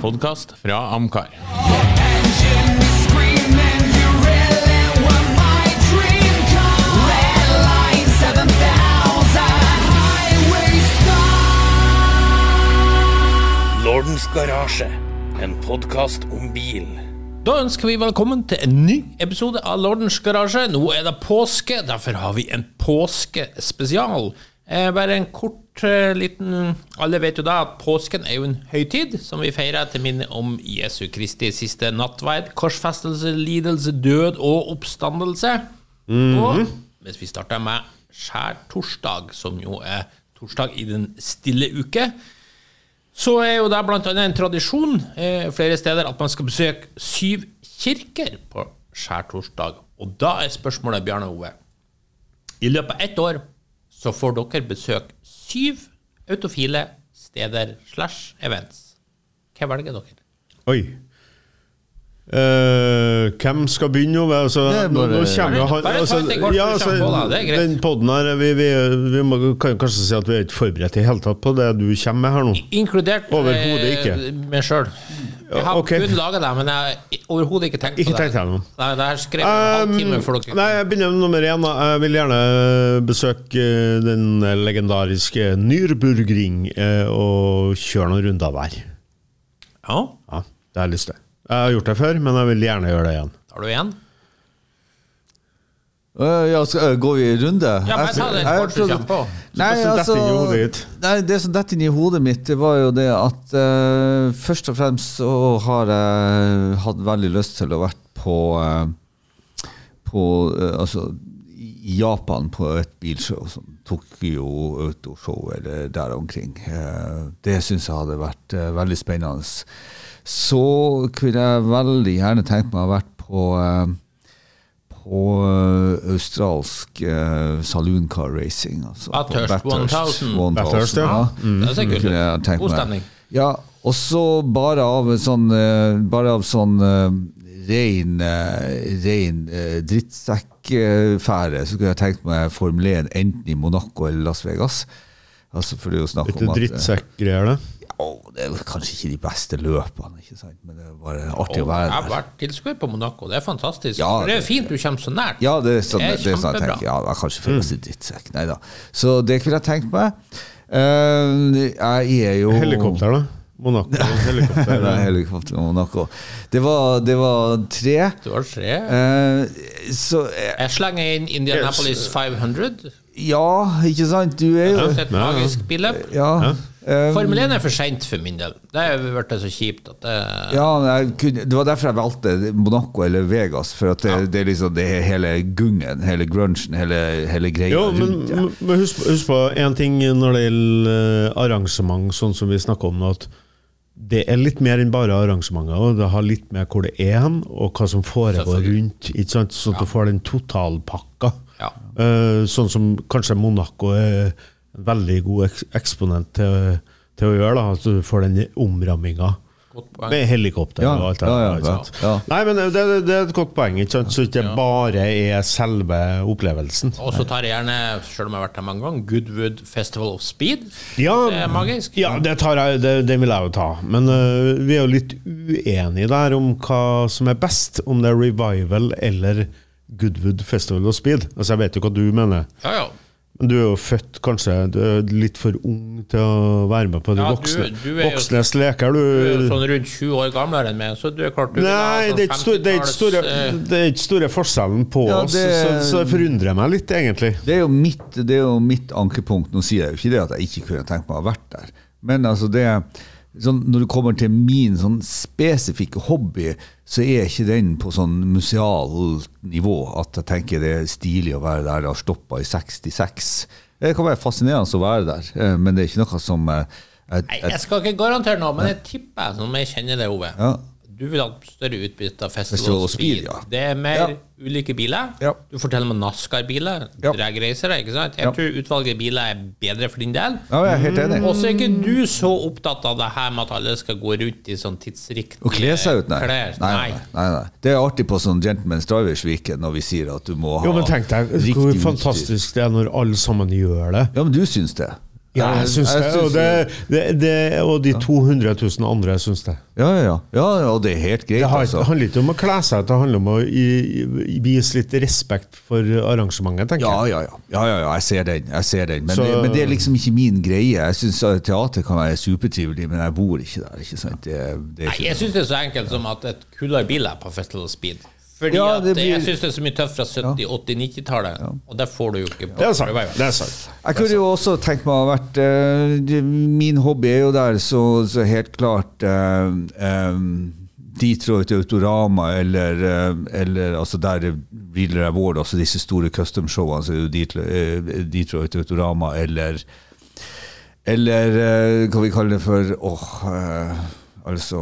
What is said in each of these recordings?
podkast fra Amcar. Engine is screaming, you really were my dream car. Red line 7000, highway star. Lordens garasje, en podkast om bil. Da ønsker vi velkommen til en ny episode av Lordens garasje. Nå er det påske, derfor har vi en påskespesial. Eh, bare en kort liten Alle vet jo da at påsken er jo en høytid som vi feirer til minne om Jesu Kristi siste nattverd, korsfestelse, lidelse, død og oppstandelse. Og hvis vi starter med skjærtorsdag, som jo er torsdag i den stille uke, så er jo det annet en tradisjon eh, flere steder at man skal besøke syv kirker på skjærtorsdag. Og da er spørsmålet, Bjarne Ove I løpet av ett år så får dere besøke syv autofile steder slash events. Hva velger dere? Oi. Eh, hvem skal begynne? Altså, er nå, nå kommer jo han altså, ja, altså. Den podden her vi, vi, vi må, kan kanskje si at vi er ikke forberedt i hele tatt på det du kommer med her nå. Inkludert Overhodet ikke. eh, meg sjøl. Jeg har okay. kun laga det, men jeg har overhodet ikke tenkt Ikke på det. tenkt gjennom. Nei, det her skrev jeg en halvtime for dere. Um, nei, jeg begynner med nummer én. da. Jeg vil gjerne besøke eh, den legendariske Nürburgring og kjøre noen runder der. Ja, Ja, det har jeg lyst til. Jeg har gjort det før, men jeg vil gjerne gjøre det igjen. tar du igjen? Uh, ja, skal, uh, går vi i runde? Ja, men ta Jeg- kort så kjapt på. Nei, det altså, nei, det som detter inn i hodet mitt, det var jo det at uh, først og fremst så har jeg hatt veldig lyst til å vært på på altså i Japan på et bilshow, som Tokyo Autoshow eller der omkring. Eh, Det syns jeg hadde vært veldig spennende. Så kunne jeg veldig gjerne tenkt meg å ha vært på eh, på eh, australsk uh, saloon car racing. Altså, Bathurst på 1000. Bathurst, ja. Mm, Det ser kult ut. God stemning. Ja, og så bare av sånn Bare av sånn uh, rein, rein drittsekkfære, så kunne jeg tenkt meg Formel 1 enten i Monaco eller Las Vegas. Altså, for det er jo snakk om at eh, drittsekkgreier, det. Ja, Det er kanskje ikke de beste løpene, ikke sant? men det er bare artig å være være jeg har vært tilskuer på Monaco. Det er fantastisk. Ja, det, det er fint du kommer så nært. Ja, det er sånn, Det er det er sånn jeg tenker. Ja, jeg kanskje føler meg drittsekk. Nei da. Så det kunne jeg tenkt meg. Eh, jeg er jo Helikopter, da? Monaco helikopter. Nei, helikopter i Monaco. Det var, det var tre. Det var tre. Uh, så uh, Jeg slenger inn Indianapolis 500. ja, ikke sant? Du er jo Et magisk billøp. Ja. ja. Formel 1 er for seint for min del. Det har blitt så kjipt at det ja, jeg kunne, det var derfor jeg valgte Monaco eller Vegas. For at det, det er liksom det er hele gungen, hele grunchen, hele, hele greia Jo, men, rundt Ja. men husk, husk på én ting når det gjelder eh, arrangement, sånn som vi snakker om nå, at det er litt mer enn bare arrangementer. og Det har litt med hvor det er hen, og hva som foregår rundt. Ikke sant? Sånn at du får den totalpakka. Ja. Eh, sånn som kanskje Monaco er en veldig god eks eksponent til, til å gjøre. da, At du får den omramminga. Med helikopter Ja, og alt det ja, ja, der, ja, ja. Nei, men det, det er et godt poeng, ikke sant? så ikke det bare er selve opplevelsen. Og så tar jeg gjerne, selv om jeg har vært her mange ganger, Goodwood Festival of Speed. Ja, Det er magisk. Ja, det, tar jeg, det, det vil jeg jo ta. Men uh, vi er jo litt uenige der om hva som er best. Om det er Revival eller Goodwood Festival of Speed. Altså, Jeg vet jo hva du mener. Ja, ja. Men du er jo født kanskje du er litt for ung til å være med på de Ja, voksne, du er jo- voksnes leker. Du er jo sånn rundt 20 år gamlere enn meg, så du er klart du vil ha Nei, sånn det er ikke store, det er ikke store, 50-talls, eh, det er ikke store forskjellen på Ja, oss, så, så det forundrer meg litt, egentlig. Det er jo mitt, det er jo mitt ankepunkt. Nå sier jeg jo ikke det at jeg ikke kunne tenkt meg å ha vært der. Men altså det sånn, når det kommer til min sånn spesifikke hobby, så er ikke den på sånn musealt nivå at jeg tenker det er stilig å være der og har stoppa i 66. Det kan være fascinerende å være der, eh, men det er ikke noe som jeg, jeg, Nei, jeg, jeg skal ikke garantere noe, men jeg tipper, som jeg kjenner det, Ove Ja. Du vil ha større utbytte av Festival, Festival of Speed. Ja. Det er mer Ja. ulike biler. Ja. Du forteller om NASCAR-biler, Ja. dragreisere. ikke sant? Jeg Ja. tror utvalget av biler er bedre for din del. Ja, jeg er helt enig. Og så er ikke du så opptatt av det her med at alle skal gå rundt i sånn tidsriktige Og kle seg ut, nei. klær. Nei, nei, nei, nei. Det er artig på sånn Gentleman's Drivers Weekend når vi sier at du må ha Jo, men tenk deg riktig hvor fantastisk det er når alle sammen gjør det. Ja, men du syns det? Ja, jeg syns det. Og, det, det, det, og de 200 000 andre syns det. Ja, ja, ja. ja, og det er helt greit, Det har- altså. det handler ikke om å kle seg, det handler om å i- i- vise litt respekt for arrangementet, tenker Ja, jeg. ja, ja. ja, ja, ja jeg ser den. Jeg ser den. Men, Så- det, men det er liksom ikke min greie. Jeg syns teater kan være supertrivelig, men jeg bor ikke der. ikke sant? Det, det er Nei, jeg syns det er så enkelt som at et kulere bil er på Festival Speed. Fordi Ja, at blir- jeg syns det er så mye tøft fra 70-, 80-, 90-tallet, og det får du jo ikke på Det er sant. Det er sant. Jeg kunne jo også tenkt meg å ha vært uh, Min hobby er jo der, så, så helt klart uh, um, Detroit Autorama eller, uh, eller altså der Reeler Award, altså disse store custom-showene, så er jo Detroit, Autorama eller Eller hva vi kaller det for åh, eh, Altså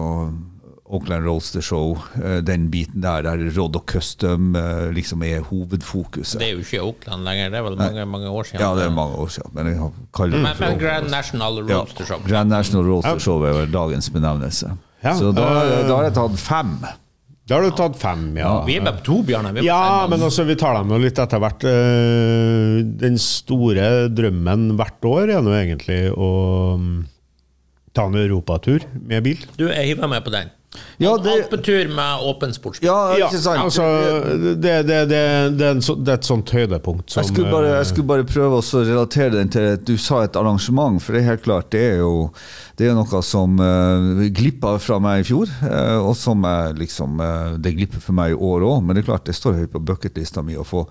Oakland Roaster Show, eh, den biten der der Rod og Custom eh, liksom er hovedfokuset. Det er jo ikke Oakland lenger, det er vel mange, mange år siden. Ja, det er mange år siden. Men jeg har- kaller det Men, men Grand National Roaster Show. Show. Grand National Roaster Show er vel dagens benevnelse. Ja, Så da, øh, da har jeg tatt fem. Da har du tatt fem, ja. Vi er bare på to, Bjarne. Vi på Ja, men også, vi tar dem jo litt etter hvert. Eh, Den store drømmen hvert år er nå egentlig å mm, ta en europatur med bil. Du, jeg hiver meg på den. Ja, det, Alpetur med åpen sportsbil. ja, Ja, ikke sant? altså, det, det, det, det, er en så, det er et sånt høydepunkt som jeg, skulle bare, eh, jeg skulle bare prøve å relatere den til at du sa et arrangement, for det er helt klart, det er jo det er noe som uh, glippa fra meg i fjor, uh, og som er liksom uh, Det glipper for meg i år òg, men det er klart det står høyt på bucketlista mi å få,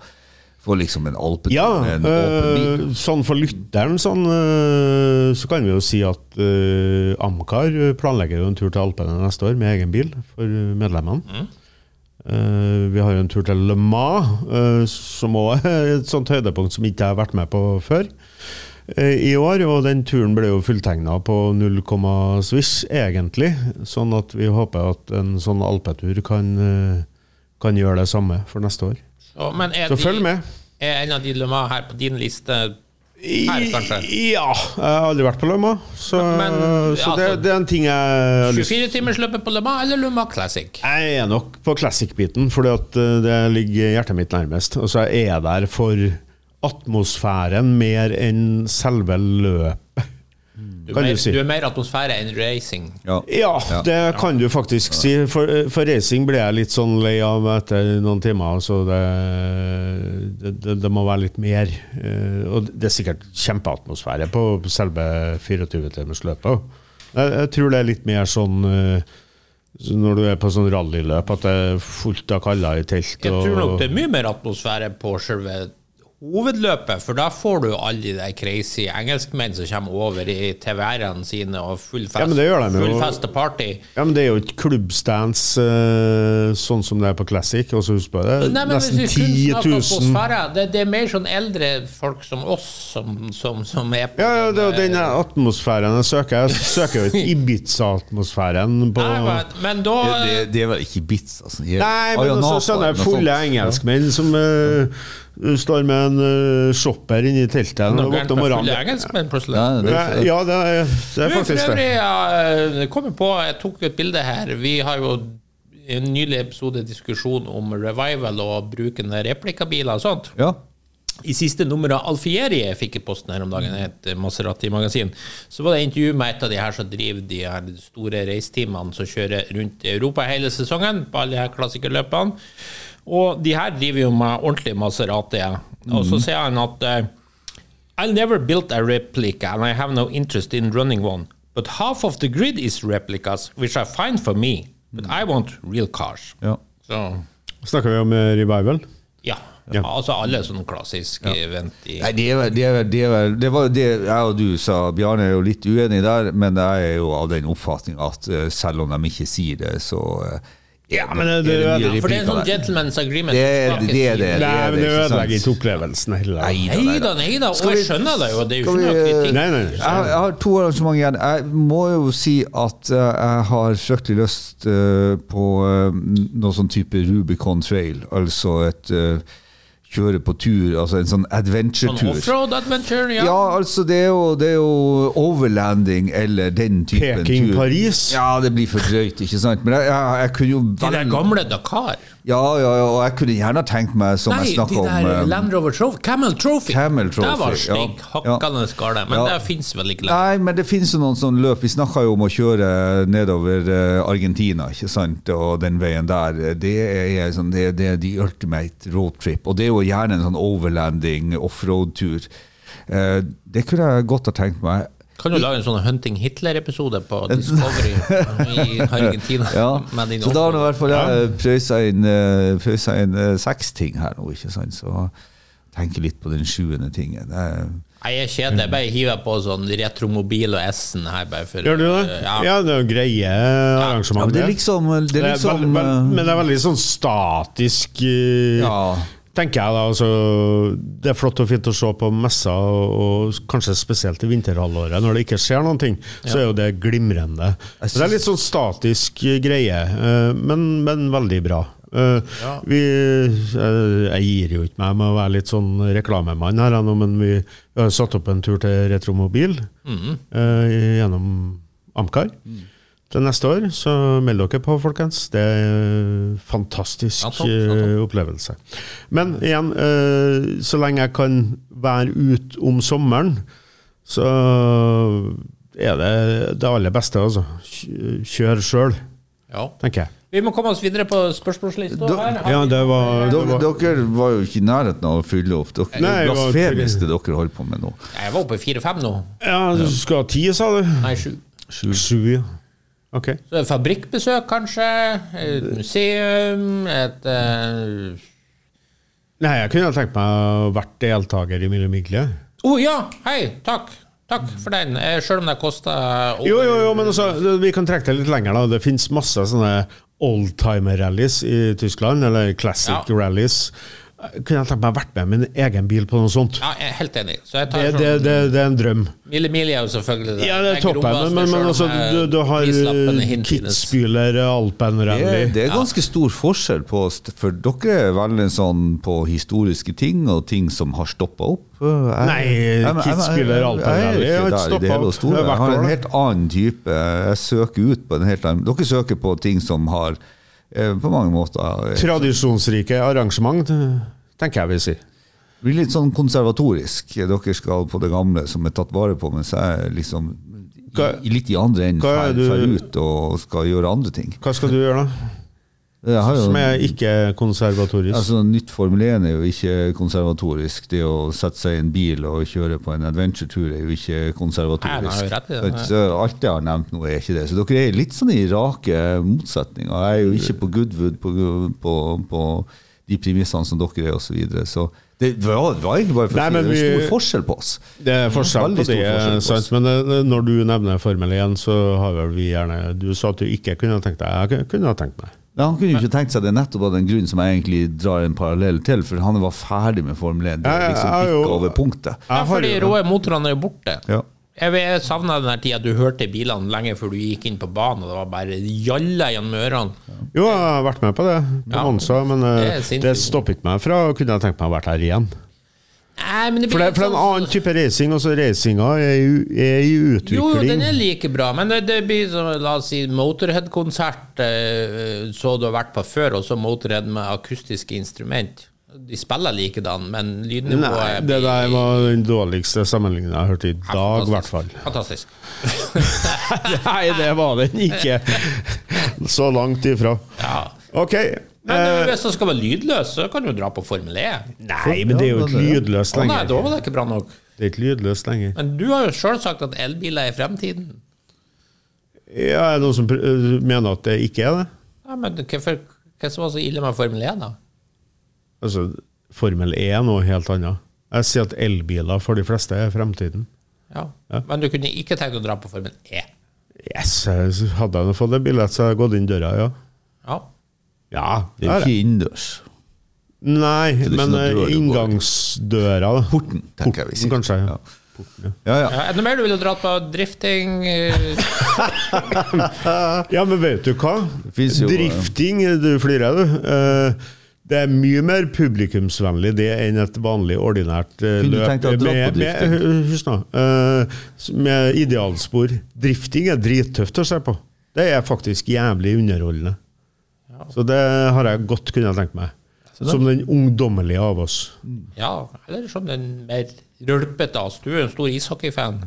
få liksom en alpetur Ja, en øh, eh, sånn for lytteren sånn, øh, så kan vi jo si at øh, Amcar planlegger jo en tur til Alpene neste år med egen bil for medlemmene. Eh, vi har jo en tur til Le Mans, uh, som òg er et sånt høydepunkt som ikke jeg har vært med på før i år. Og den turen ble jo fulltegna på 0, swish, egentlig. Sånn at vi håper at en sånn alpetur kan, kan gjøre det samme for neste år. Så, men Så de- følg med. Er en av de Mans her på din liste her, kanskje? Ja, jeg har aldri vært på Mans, så, Men, så altså, det er en ting jeg har lyst 24-timersløpet på Mans eller Le Mans Classic? Jeg er nok på classic-biten, for eh, det ligger hjertet mitt nærmest. Og så er jeg der for atmosfæren mer enn selve løpet. Du, Kan er du mer, si. du er mer atmosfære enn racing. Ja. Ja, det kan du faktisk si. For, for racing ble jeg litt sånn lei av etter noen timer, så det, det, det, det må være litt mer. Eh, Og det er sikkert kjempeatmosfære på selve 24-timersløpet. Jeg, jeg tror det er litt mer sånn eh, så når du er på sånn rallyløp, at det er fullt av kaller i telt. Jeg tror nok og- det er mye mer atmosfære på selve hovedløpet, for da får du alle de der crazy engelskmenn som kommer over i TVR-ene sine og full fest, Ja, men det gjør de full fest og party. Ja, men Det er jo ikke klubbstands eh, sånn som det er på Classic. Og så husk på det, Nei, men nesten vi 10 snakker 000 atmosfære, det, det er mer sånn eldre folk som oss som, som, som er på Ja, ja, det er den, den eh, atmosfæren jeg søker. Jeg søker jo ikke Ibiza-atmosfæren på Nei, men, men da Det, det, det er vel ikke Ibiza? altså. Jeg- Nei, Ah, men ja, også Napa, sånne fulle engelskmenn som eh, står med en uh, shopper inni teltet Noe gærent med engelskmenn, plutselig. Ja, det, er, ja, det er, det er faktisk det. ja, jeg kommer på, jeg tok et bilde her. Vi har jo i en nylig episode diskusjon om revival og bruken av replikabiler og sånt. ja. I siste nummer av Alfieri jeg fikk i posten her om dagen, et Maserati-magasin, så var det intervju med et av de her som driver de her store reisteamene som kjører rundt i Europa hele sesongen på alle de her klassikerløpene. Og de her driver jo med ordentlig Maserati. Og så sier han at eh, I'll never build a replica, and I have no interest in running one. But half of the grid is replicas, which are fine for me. But I want real cars. ja. Så Snakker vi om eh, revival? ja. Ja. Altså alle sånne klassiske event i Nei, det, er vel, det, er vel, det, er vel, det var det jeg og du sa. Bjarne er jo litt uenig der, men jeg er jo av den oppfatning at eh, selv om de ikke sier det, så Ja, men det- det, det- det, ja, For det er en sånn gentleman's agreement. Det det, det i- det. Nei, men det ødelegger ikke opplevelsen heller. Nei da, Nei da, da. nei da. Og jeg skjønner det jo. Det er jo ikke noe vi- kritikk. Nei, nei. Jeg, har- jeg har to arrangement igjen. Jeg må jo si at eh, jeg har fryktelig lyst eh, på noen noe sånn type Rubicon Trail, altså et eh, kjøre på tur, altså en sånn Sånn adventure-tur. offroad adventure, ja. Ja, altså det er, jo, det er jo overlanding eller den typen Peking, tur. Paris. Ja, det blir for drøyt, ikke sant? Men jeg, jeg, jeg kunne jo De der veldig- gamle Dakar. Ja, ja, ja, og jeg kunne gjerne tenkt meg, som Nei, jeg de snakka om der eh, Land Rover Trophy. Camel Trophy. Camel Det var Trophy, ja. hakkende. Men Ja. det fins vel ikke lenger. Nei, men det fins jo noen sånne løp. Vi snakka jo om å kjøre nedover eh, Argentina, ikke sant, og den veien der. Det er, sånn, det, det er the ultimate road trip. Og det er jo gjerne en sånn overlanding, offroad-tur. Eh, det kunne jeg godt ha tenkt meg. Kan du lage en sånn Hunting Hitler-episode på Discovery i Argentina? Ja, med din så da har du i hvert fall jeg prøysa inn, prøysa inn seks ting her nå, ikke sant. Så tenker litt på den sjuende tingen. Det er, Nei, jeg er kjedelig. Jeg bare hiver på sånn retromobil og S-en her. Bare for, Gjør du det? Ja. Ja, det er jo greie ja, men det er liksom, det er liksom eh, men det er veldig sånn statisk eh, Ja. Tenker jeg da, altså Det er flott og fint å se på messer, og, kanskje spesielt i vinterhalvåret, når det ikke skjer noen ting, så er jo det glimrende. Jeg Det er litt sånn statisk eh, greie, eh, men, men veldig bra. Eh, vi, jeg gir jo ikke meg med å være litt sånn reklamemann her, men vi, har satt opp en tur til Retromobil eh, gjennom Amcar. Til neste år, så meld dere på, folkens. Det er en fantastisk Ja, topp, ja, topp. eh, opplevelse. Men igjen, eh, så lenge jeg kan være ute om sommeren, så er det det aller beste, altså. Kjør sjøl, Ja. tenker jeg. Vi må komme oss videre på spørsmålslista Ja, det var, det var dere var jo ikke i nærheten av å fylle opp. Dere Nei, det var- blasfemisk det dere holder på med nå. Jeg var oppe i fire-fem nå. Ja, du skal ha ti, sa du? Nei, sju. Sju, ja. Ok. Så et fabrikkbesøk, kanskje. Et museum. Et uh... Nei, jeg kunne tenkt meg å vært deltaker i Mille Migle. Å ja! Hei! Takk. Takk for den. sjøl Selv om det kosta Jo, jo, jo, men også, vi kan trekke det litt lenger. da Det finnes masse sånne oldtimer-rallys i Tyskland, eller classic Ja. rallys. Kunne jeg tenkt meg å vært med med en egen bil på noe sånt. Ja, jeg er helt enig. Så jeg tar Det, sånn det, det, det er en drøm. Mille Mille er jo selvfølgelig det. Ja, det er toppen, men, men, men altså, eh, du, du har prislappen er eh. Kitzbühler Det Alpenrally. er, det er ganske stor forskjell på oss, for dere er veldig sånn på historiske ting og ting som har stoppa opp. Jeg- Nei, Kitzbühler Alpenrally har er ikke stoppa opp. store. Jeg har en helt annen type Jeg søker ut på en helt annen Dere søker på ting som har eh, på mange måter eh, Tradisjonsrike arrangement, tenker jeg vil si. Det blir litt sånn konservatorisk. Dere skal på det gamle som er tatt vare på, mens jeg liksom Hva- i, litt i andre enden fer ut og skal gjøre andre ting. Hva skal du gjøre, da? Jo, Som er ikke konservatorisk? altså, nytt Formel 1 er jo ikke konservatorisk. Det å sette seg i en bil og kjøre på en adventure-tur er jo ikke konservatorisk. Nei, jo rett i alt jeg har nevnt nå, er ikke det. Så dere er litt sånn i rake motsetninger. Jeg er jo ikke på Goodwood på, på, på de premissene som dere er, osv. Så, videre. så det var, det var egentlig bare for Nei, å si men det. Er stor forskjell på oss. Det er forskjell på det, forskjell på sant? men eh, når du nevner Formel 1, så har vel vi gjerne Du sa at du ikke kunne ha tenkt deg. Jeg kunne ha tenkt meg. Ja, han kunne jo ikke tenkt seg det nettopp av den grunn som jeg egentlig drar en parallell til, for han var ferdig med Formel 1. Det er liksom ikke over punktet. Ja, fordi jo- rå motorene er jo borte. Ja. Jeg, savna den tida du hørte bilene lenge før du gikk inn på banen, og det var bare jalla gjennom ørene. Jo, jeg har vært med på det på Ja. Men eh, Det det, stoppet meg fra å kunne tenkt meg å vært her igjen. Nei, men det For det, er en sånn- annen type racing. Også racinga er, er i Jo, jo, den er like bra, men det, det blir som la oss si Motorhead-konsert eh, så du har vært på før, og så Motorhead med akustiske instrument. De spiller likedan, men Nei, lydnivået det der var den dårligste sammenligningen jeg har hørt i dag, i hvert fall. Fantastisk. Nei, det var den ikke. Så langt ifra. Ja. Ok. Men eh, hvis det skal være lydløs, så kan du dra på Formel E. Nei, men det er jo ikke lydløst nei, lenger. da var det ikke bra nok. Det er ikke lydløst lenger. Men du har jo sjøl sagt at elbiler er i fremtiden. Ja, er det noen som mener at det ikke er det? Nei, men hvorfor, hva som var så ille med Formel E, da? Altså, Formel E er noe helt annet. Jeg sier at elbiler for de fleste er fremtiden. Ja. Men du kunne ikke tenkt å dra på Formel E? Yes, hadde jeg fått en billett, så hadde jeg gått inn døra, ja. Ja. Ja, Det er ikke innendørs. Nei, men noe eh, inngangsdøra da. Porten, tenker jeg vi sier. kanskje. Ja. Ja. Porten, ja. Ja, ja. Ja, er det noe mer du ville dratt på? Drifting? eh, ja, men vet du hva? jo, eh, Drifting, du flirer du. Eh, Det er mye mer publikumsvennlig det enn et vanlig, ordinært eh, løp. med, med, husk nå, uh, med idealspor. Drifting er drittøft å se på. Det er faktisk jævlig underholdende. Så det har jeg godt kunnet tenke meg. Som den ungdommelige av oss. Ja, eller som den mer rølpete av oss. Du er en stor ishockeyfan.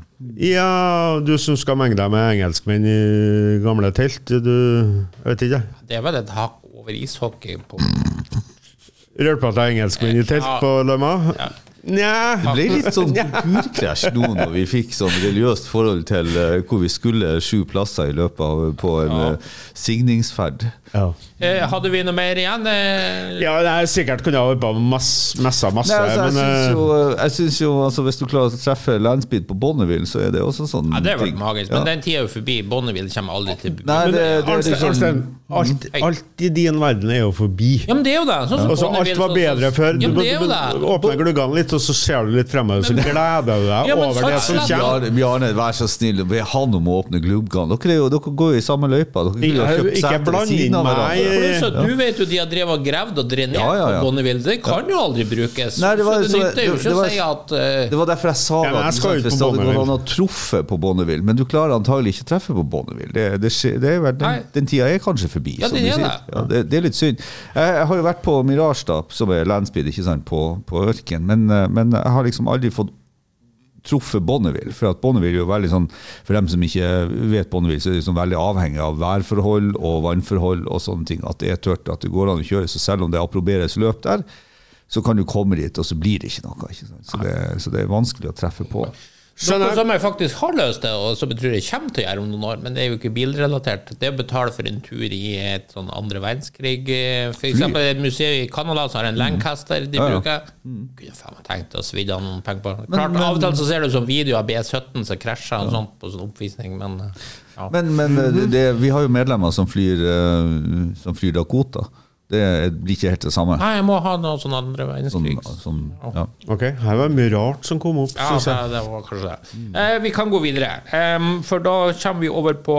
Ja, du som skal menge deg med engelskmenn i gamle telt, du Jeg vet ikke. Det er vel et hakk over ishockey på Rølpete engelskmenn i telt på Lømma? Ja. Nja Det ble litt sånn kulturkrasj nå når vi fikk sånn religiøst forhold til eh, hvor vi skulle sju plasser i løpet av på en ja. signingsferd. Ja. eh, Hadde vi noe mer igjen? Eh, Ja, det er sikkert kunne jeg holdt på masse, masse, masse Nei, altså, jeg syns eh, jo, jeg synes jo altså, Hvis du klarer å treffe Landsbyd på Bonneville, så er det også sånn Ja, det er vel ting. magisk, men den tida er jo forbi. Bonneville kommer aldri til Nei, det, det, det det, det, det, det, Arnstein, alt, alt i din verden er jo forbi. Ja, men det er jo det. Sånn som Altså, alt var bedre før. Ja, Du, men det er jo du, det. du åpner gluggene litt, og så ser du litt fremover, så gleder du deg Ja, men over det som kommer. Bjarne, vær så snill, be han om å åpne gluggene. Dere, er dere går jo i samme løypa. Ikke- bland inn meg. Du vet jo de har drevet og gravd og drenert Ja, ja, ja. på Bonneville. Det kan jo aldri brukes. Nei, det var- så det nytter jo ikke å si at uh, Det var derfor jeg sa Ja, jeg at skal hvis det hadde gått an å truffe på Bonneville, men du klarer antagelig ikke å treffe på Bonneville. Det, det, det, det er vel, den, den tida er kanskje forbi. Ja, som den er det. Ja, det. Det er litt synd. Jeg, har jo vært på Mirage, da, som er landspeed, ikke sant, på, på Ørken, men, eh, men jeg har liksom aldri fått truffet Bonneville. For at Bonneville er jo veldig sånn For dem som ikke vet Bonneville, så er det liksom veldig avhengig av værforhold og vannforhold og sånne ting. At det er tørt, at det går an å kjøre. Så selv om det approberes løp der, så kan du komme dit, og så blir det ikke noe. Ikke? Så, det, så det er vanskelig å treffe på. Noe som jeg faktisk har løst det, og som jeg tror jeg kommer til å gjøre om noen år, men det er jo ikke bilrelatert. Det er å betale for en tur i et sånn andre verdenskrig. F.eks. For eksempel et museum i Canada som har en Lancaster de Mm. Ja, ja. bruker. Kunne faen meg tenkt å svidde av noen penger på. Klart, Av og til så ser du sånn video av B17 som krasjer og sånt på sånn oppvisning, men eh, ja. Men, men eh, det, vi har jo medlemmer som flyr, eh, som flyr Dakota. Det blir ikke helt det samme. Nei, jeg må ha noe sånn andre Sånn, verdenskrig. sånn, ja. Ok, her var det mye rart som kom opp, Ja, det, det var kanskje det. Eh, vi kan gå videre, um, for da kommer vi over på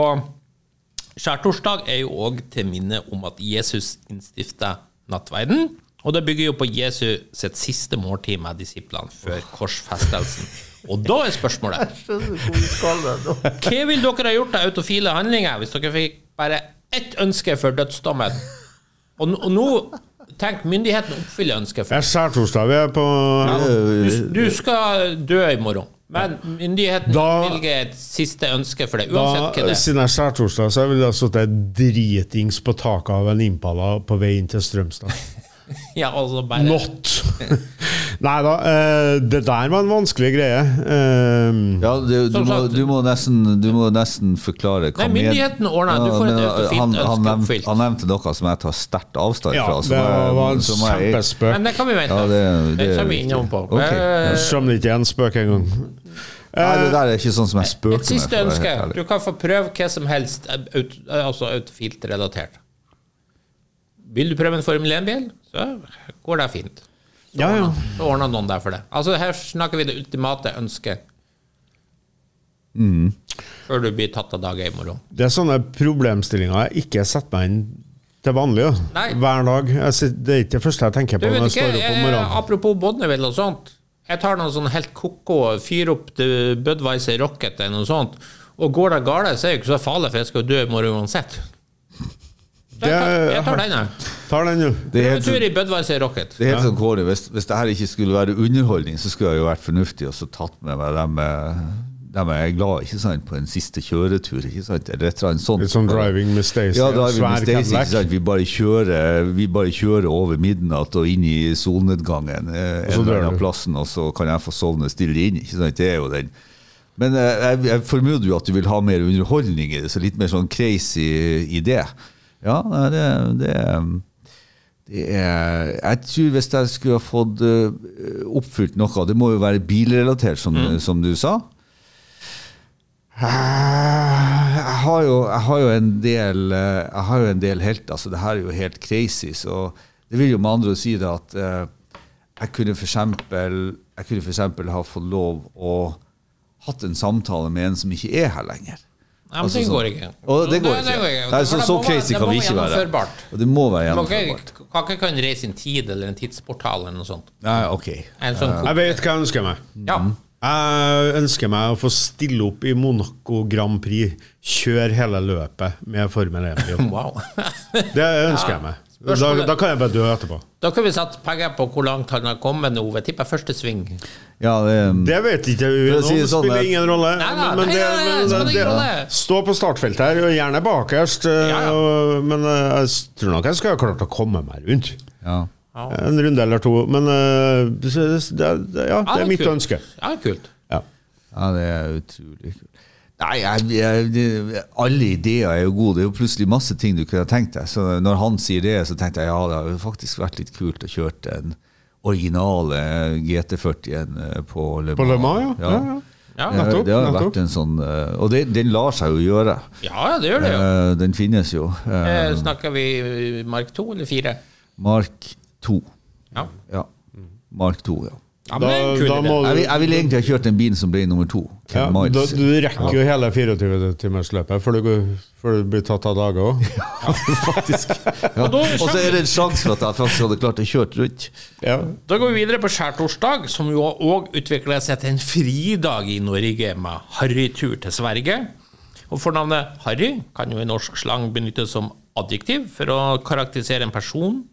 Skjærtorsdag er jo òg til minne om at Jesus innstifta nattverden. Og det bygger jo på Jesu sitt siste måltid med disiplene før korsfestelsen. Og da er spørsmålet Hva vil dere ha gjort av autofile handlinger hvis dere fikk bare ett ønske for dødsdommen? Og, og nå Tenk, myndighetene oppfyller ønsket. Jeg sa torsdag. vi er på Du, du skal dø i morgen, men myndighetene bevilger et siste ønske for deg, uansett hva det er. Siden jeg skjærtorsdag, så ville jeg sittet dritings på taket av en Impala på vei inn til Strømstad. Ja, altså bare Not! Nei da, eh, det der var en vanskelig greie. Eh, Ja, du, du, må, du, må nesten, du må nesten forklare hva Nei, myndigheten myndighetene ordner, du får et han, han, ønske oppfylt. han nevnte noe som jeg tar sterkt avstand fra. Ja, det var en kjempespøk. Men det kan vi vente. Ja, det- det, det er kommer vi innom på. Okay. Uh, Skjønner ikke en spøk engang. Nei, det der er ikke sånn som jeg spøker Et siste ønske. Du kan få prøve hva som helst, ut, altså autofilt relatert. Vil du prøve en Formel 1-bil, så går det fint. Så Ja, ja. ordner- noen der for det. Altså Her snakker vi det ultimate ønsket. Mm. Før du blir tatt av dage i morgen. Det er sånne problemstillinger jeg ikke setter meg inn til vanlig. Nei. Hver dag. Det er ikke det første jeg tenker på når jeg ikke, står opp om eh, morgenen. Apropos Bodneville og sånt. Jeg tar noe sånn helt ko-ko, fyrer opp Budwiser Rocket eller noe sånt, og går det galt, så er det ikke så farlig, for jeg skal dø i morgen uansett. Jeg, tar, jeg tar den, jeg. Tar den, jo. Det er helt tur i Budwiser Rocket. det er helt sånn Kåre, Hvis, hvis det her ikke skulle være underholdning, så skulle jeg jo vært fornuftig og så tatt med meg dem, de jeg er glad ikke sant, på en siste kjøretur. ikke sant, eller et eller annet sånt. Litt sånn driving med Stacey. Ja, driving svær with ikke sant? Vi bare, kjører, vi bare kjører over midnatt og inn i solnedgangen eh, Og så en eller annen plassen, og så kan jeg få sovne stille inn. ikke sant? Det er jo den. Men eh, jeg, jeg formoder jo at du vil ha mer underholdning i det, så litt mer sånn crazy idé. Ja, det, det, det er Jeg tror hvis jeg skulle ha fått eh, oppfylt noe, det må jo være bilrelatert, som, som du sa. Jeg har, jo, jeg har jo en del Jeg har jo en del helter, Altså, det her er jo helt crazy. Så det vil jo med andre å si det at eh, jeg kunne for eksempel Jeg kunne for eksempel ha fått lov å hatt en samtale med en som ikke er her lenger. Nei, men Altså det går ikke. Og det går Nei, ikke. går ikke. Nei, så, så crazy kan vi ikke være. Og det må være gjennomførbart. må gjennomførbart. ikke kan reise en tid eller en tidsportal eller noe sånt. Nei, ok. En sånn Jeg vet hva jeg ønsker meg. Ja. Jeg ønsker meg å få stille opp i Monaco Grand Prix. Kjøre hele løpet med Formel 1-bil. Wow. Det ønsker jeg meg. Da, da kan jeg bare dø etterpå. Da kan vi sette penger på hvor langt han har kommet nå. Jeg tipper første sving. Ja, det, Det vet ikke si Det det sånn, spiller at- ingen rolle. Nei, Men det- nei, nei, men det spiller det- ingen rolle. Stå på startfeltet her, og gjerne bakerst. eh, Ja, ja. og- Men eh, jeg tror nok jeg skal ha klart å komme meg rundt. ja. En runde eller to. Men eh, det, det, ja, det er mitt kult. ønske. Ja, kult. Ja. ja, det er utrolig kult. Nei, jeg, jeg, alle ideer er jo gode. Det er jo plutselig masse ting du kunne tenkt deg. Så når han sier det, så tenkte jeg ja, det har jo faktisk vært litt kult å kjøre den originale GT40-en eh, på Le Mans. På Le Mans, ja. ja. ja. Ja, Ja, nettopp, det har vært en sånn eh, Og det, den lar seg jo gjøre. ja det gjør det jo. Eh, Den finnes jo. Eh, Eh, Snakker vi Mark 2 eller 4? Mark 2. Ja. Ja. Mark 2, ja. Ja Da- da må du, Jeg vil, jeg vil egentlig ha kjørt en bil som ble nummer to. Ja, da, du rekker jo hele 24-timersløpet før, før du blir tatt av dage òg. Ja. Og Og så er det en sjanse for at jeg faktisk hadde klart å kjøre rundt. Ja. Da går vi videre på skjærtorsdag, som jo òg utvikla seg til en fridag i Norge med harrytur til Sverige. Og Fornavnet harry kan jo i norsk slang benyttes som adjektiv for å karakterisere en person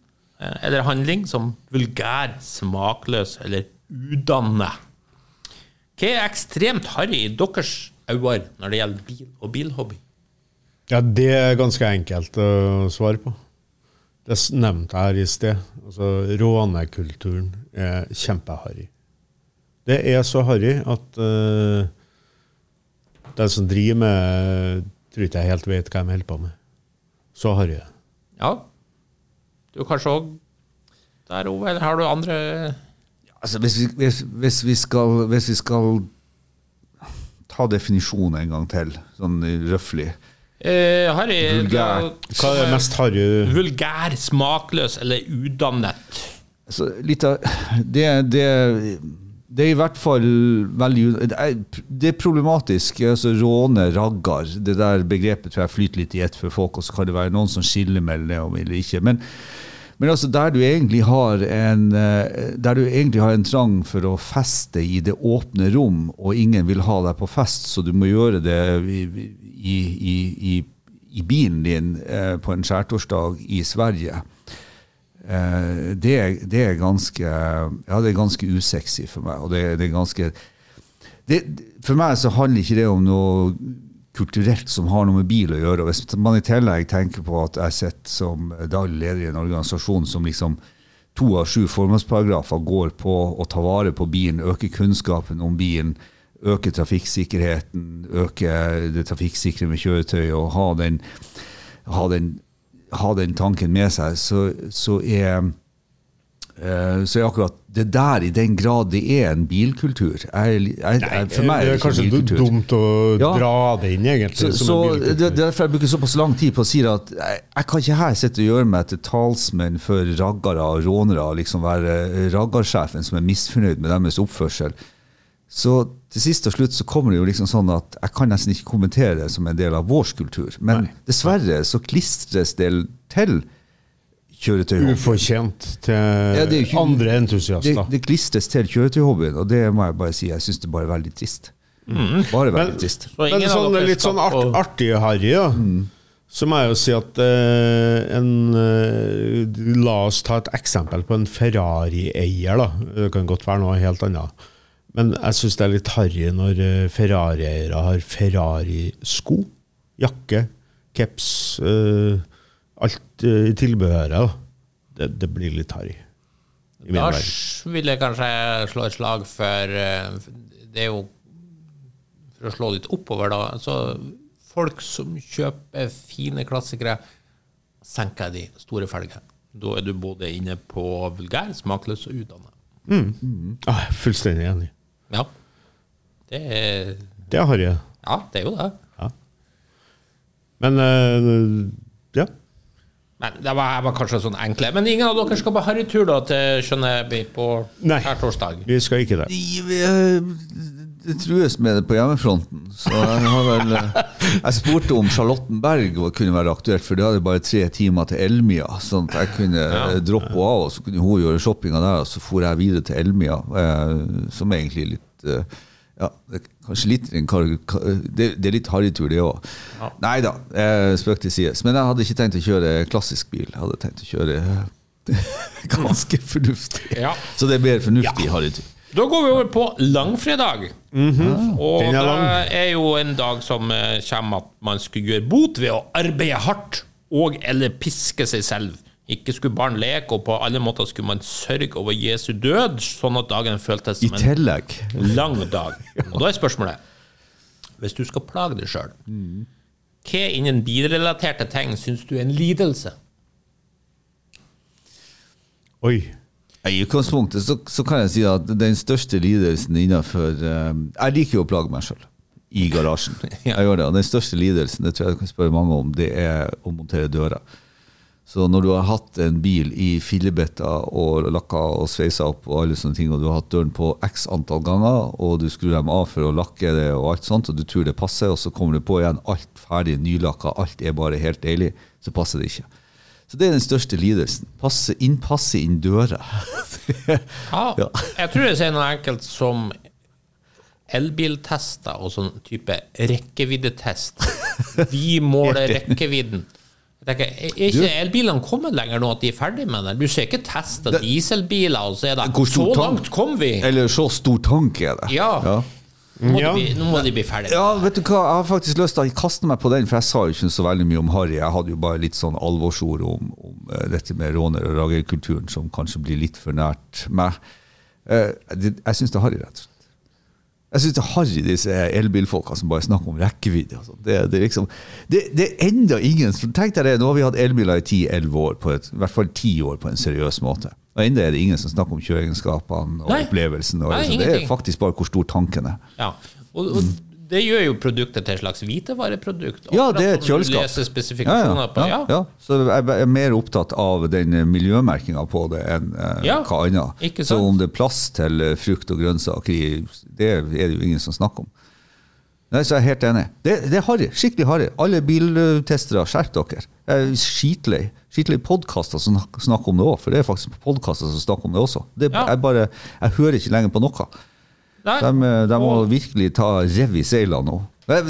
eh, eller handling som vulgær, smakløs eller udannet. Hva er ekstremt harry i deres øyne når det gjelder bil og bilhobby? ja, det er ganske enkelt å svare på. Det nevnte jeg her i sted. Altså, Rånekulturen er kjempeharry. Det er så harry at uh, den som driver med tror ikke jeg helt vet hva de holder på med. Så harry er det. Ja, du kanskje òg der, Ove, eller har du andre Altså, hvis, vi, hvis, hvis, vi skal, hvis vi skal ta definisjonen en gang til, sånn røftlig eh, Harry Vulgær. Hva er det mest harry Vulgær, smakløs eller udannet. altså, litt av, det, det, det er i hvert fall veldig Det er, det er problematisk. Altså, råne, raggar, det der begrepet tror jeg flyter litt i ett for folk, og så kan det være noen som skiller mellom det og eller ikke. Men, men altså, der du en eh, Der du egentlig har en trang for å feste i det åpne rom, og ingen vil ha deg på fest, så du må gjøre det i, i, i, i, bilen din eh, på en skjærtorsdag i Sverige. Eh, det, det er ganske Ja, det er ganske usexy for meg. Og det, det er ganske det, For meg så handler ikke det om noe kulturelt som har noe med bil å gjøre. Og hvis man i tillegg tenker på at jeg sitter som daglig leder i en organisasjon som liksom to av sju formålsparagrafer går på å ta vare på bilen, øke kunnskapen om bilen, øke trafikksikkerheten, øke det trafikksikre med kjøretøy og ha den, ha den, ha den tanken med seg, så, så er så er akkurat det der, i den grad det er en bilkultur jeg, jeg, jeg, For meg er det ikke kanskje bilkultur. dumt å Ja. dra det inn, egentlig. Så, som så en det, er derfor jeg bruker såpass lang tid på å si at jeg, kan ikke her sitte og gjøre meg til talsmenn for raggere og rånere, liksom være raggarsjefen som er misfornøyd med deres oppførsel. Så til sist og slutt så kommer det jo liksom sånn at jeg kan nesten ikke kommentere det som en del av vår kultur. Men dessverre så klistres det til kjøretøyhobbyen. Ufortjent til Ja, det ikke- andre entusiaster. det klistres til kjøretøyhobbyen, og det må jeg bare si. Jeg syns det bare er veldig trist. Bare veldig Men- trist. Så ingen Men sånn, litt sånn art, og... artig harry, da. Så må jeg jo si at eh, en eh, La oss ta et eksempel på en Ferrari-eier, da. Det kan godt være noe helt annet. Men jeg syns det er litt harry når eh, Ferrari-eiere har Ferrari-sko, jakke, caps, eh, alt eh, i tilbehøret. Det, det blir litt harry. Da vil jeg kanskje slå et slag for eh, Det er jo For å slå litt oppover, da. Så folk som kjøper fine klassikere, senker de store felger. Da er du både inne på vulgær, smakløs og utdannet. Ah, jeg er fullstendig enig. Ja. Det er Det er harry. Ja, det er jo det. Men uh, ja. Men det var, var kanskje sånn enkle. Men ingen av dere skal på harrytur da til vi på Nei. skjærtorsdag? Vi skal ikke det. Det trues med det på hjemmefronten. Så jeg har vel eh, Jeg spurte om Charlottenberg kunne være aktuelt, for det hadde bare tre timer til Elmia. Sånn at jeg kunne ja. droppe henne av, og så kunne hun gjøre shoppinga der, og så for jeg videre til Elmia, eh, som er egentlig litt eh, ja, det er kanskje litt en det, det er litt harrytur, det òg. Nei da, eh, spøk til sides. Men jeg hadde ikke tenkt å kjøre klassisk bil. Jeg hadde tenkt å kjøre ganske fornuftig. Ja. Så det er mer fornuftig harrytur. Da går vi over på langfredag. Og Den er det er jo en dag som eh, kommer at man skulle gjøre bot ved å arbeide hardt og eller piske seg selv. Ikke skulle barn leke, og på alle måter skulle man sørge over Jesu død, sånn at dagen føltes som en lang dag. Og da er spørsmålet Hvis du skal plage deg sjøl, hva innen bilrelaterte ting syns du er en lidelse? Oi. I utgangspunktet så, så kan jeg si at den største lidelsen innenfor eh, Jeg liker jo å plage meg sjøl i garasjen. Jeg gjør det, og Den største lidelsen det tror jeg du kan spørre mange om, det er å montere dører. Så når du har hatt en bil i fillebetter og lakka og sveisa opp, og alle sånne ting, og du har hatt døren på x antall ganger, og du skrur dem av for å lakke det, og alt sånt, og du tror det passer, og så kommer du på igjen alt ferdig nylakka, alt er bare helt deilig, så passer det ikke. Så det er den største lidelsen. Passe, innpasse inn døra. Ja, Ja. Jeg tror jeg sier noe enkelt som elbiltester og sånn type rekkeviddetest. Vi måler rekkevidden. Jeg tenker, Er ikke elbilene kommet lenger nå at de er ferdig med det? Du ser ikke testa dieselbiler, og så er det Så tank- langt kom vi! Eller så stor tank er det. Ja. ja. Nå må, Ja. de, bli, nå må de bli ferdige. Ja, vet du hva, jeg har faktisk lyst til å kaste meg på den, for jeg sa jo ikke så veldig mye om Harry. Jeg hadde jo bare litt sånn alvorsord om, om eh, dette med råner- og ragerkulturen, som kanskje blir litt for nært meg. Eh, jeg syns det er harry, rett og slett. Jeg syns det er harry, disse elbilfolka som bare snakker om rekkevidde. Det, det, liksom, det, det er enda ingen Tenk deg det, nå har vi hatt elbiler i 10-11 år, på et, i hvert fall 10 år på en seriøs måte. Og enda er det ingen som snakker om kjøreegenskapene og Nei. opplevelsen. Og Nei, liksom. det er faktisk bare hvor stor tanken er. Ja. Og, og det gjør jo produktet til et slags hvitevareprodukt. Ja, det er et kjøleskap. Ja, spesifikasjoner på. Ja. ja. Så jeg er mer opptatt av den miljømerkinga på det enn eh, Ja, hva annet. Så om det er plass til eh, frukt og grønnsaker det er det jo ingen som snakker om. Nei, så jeg er helt enig. Det, det er harry. Skikkelig harry. Alle biltestere, skjerp dere. Jeg er skitlei. Skitlei podkaster som snakker om det òg, for det er faktisk podkaster som snakker om det også. Det, Ja. jeg, bare, jeg hører ikke lenger på noe. De, eh, de må Og- virkelig ta rev i seilene nå.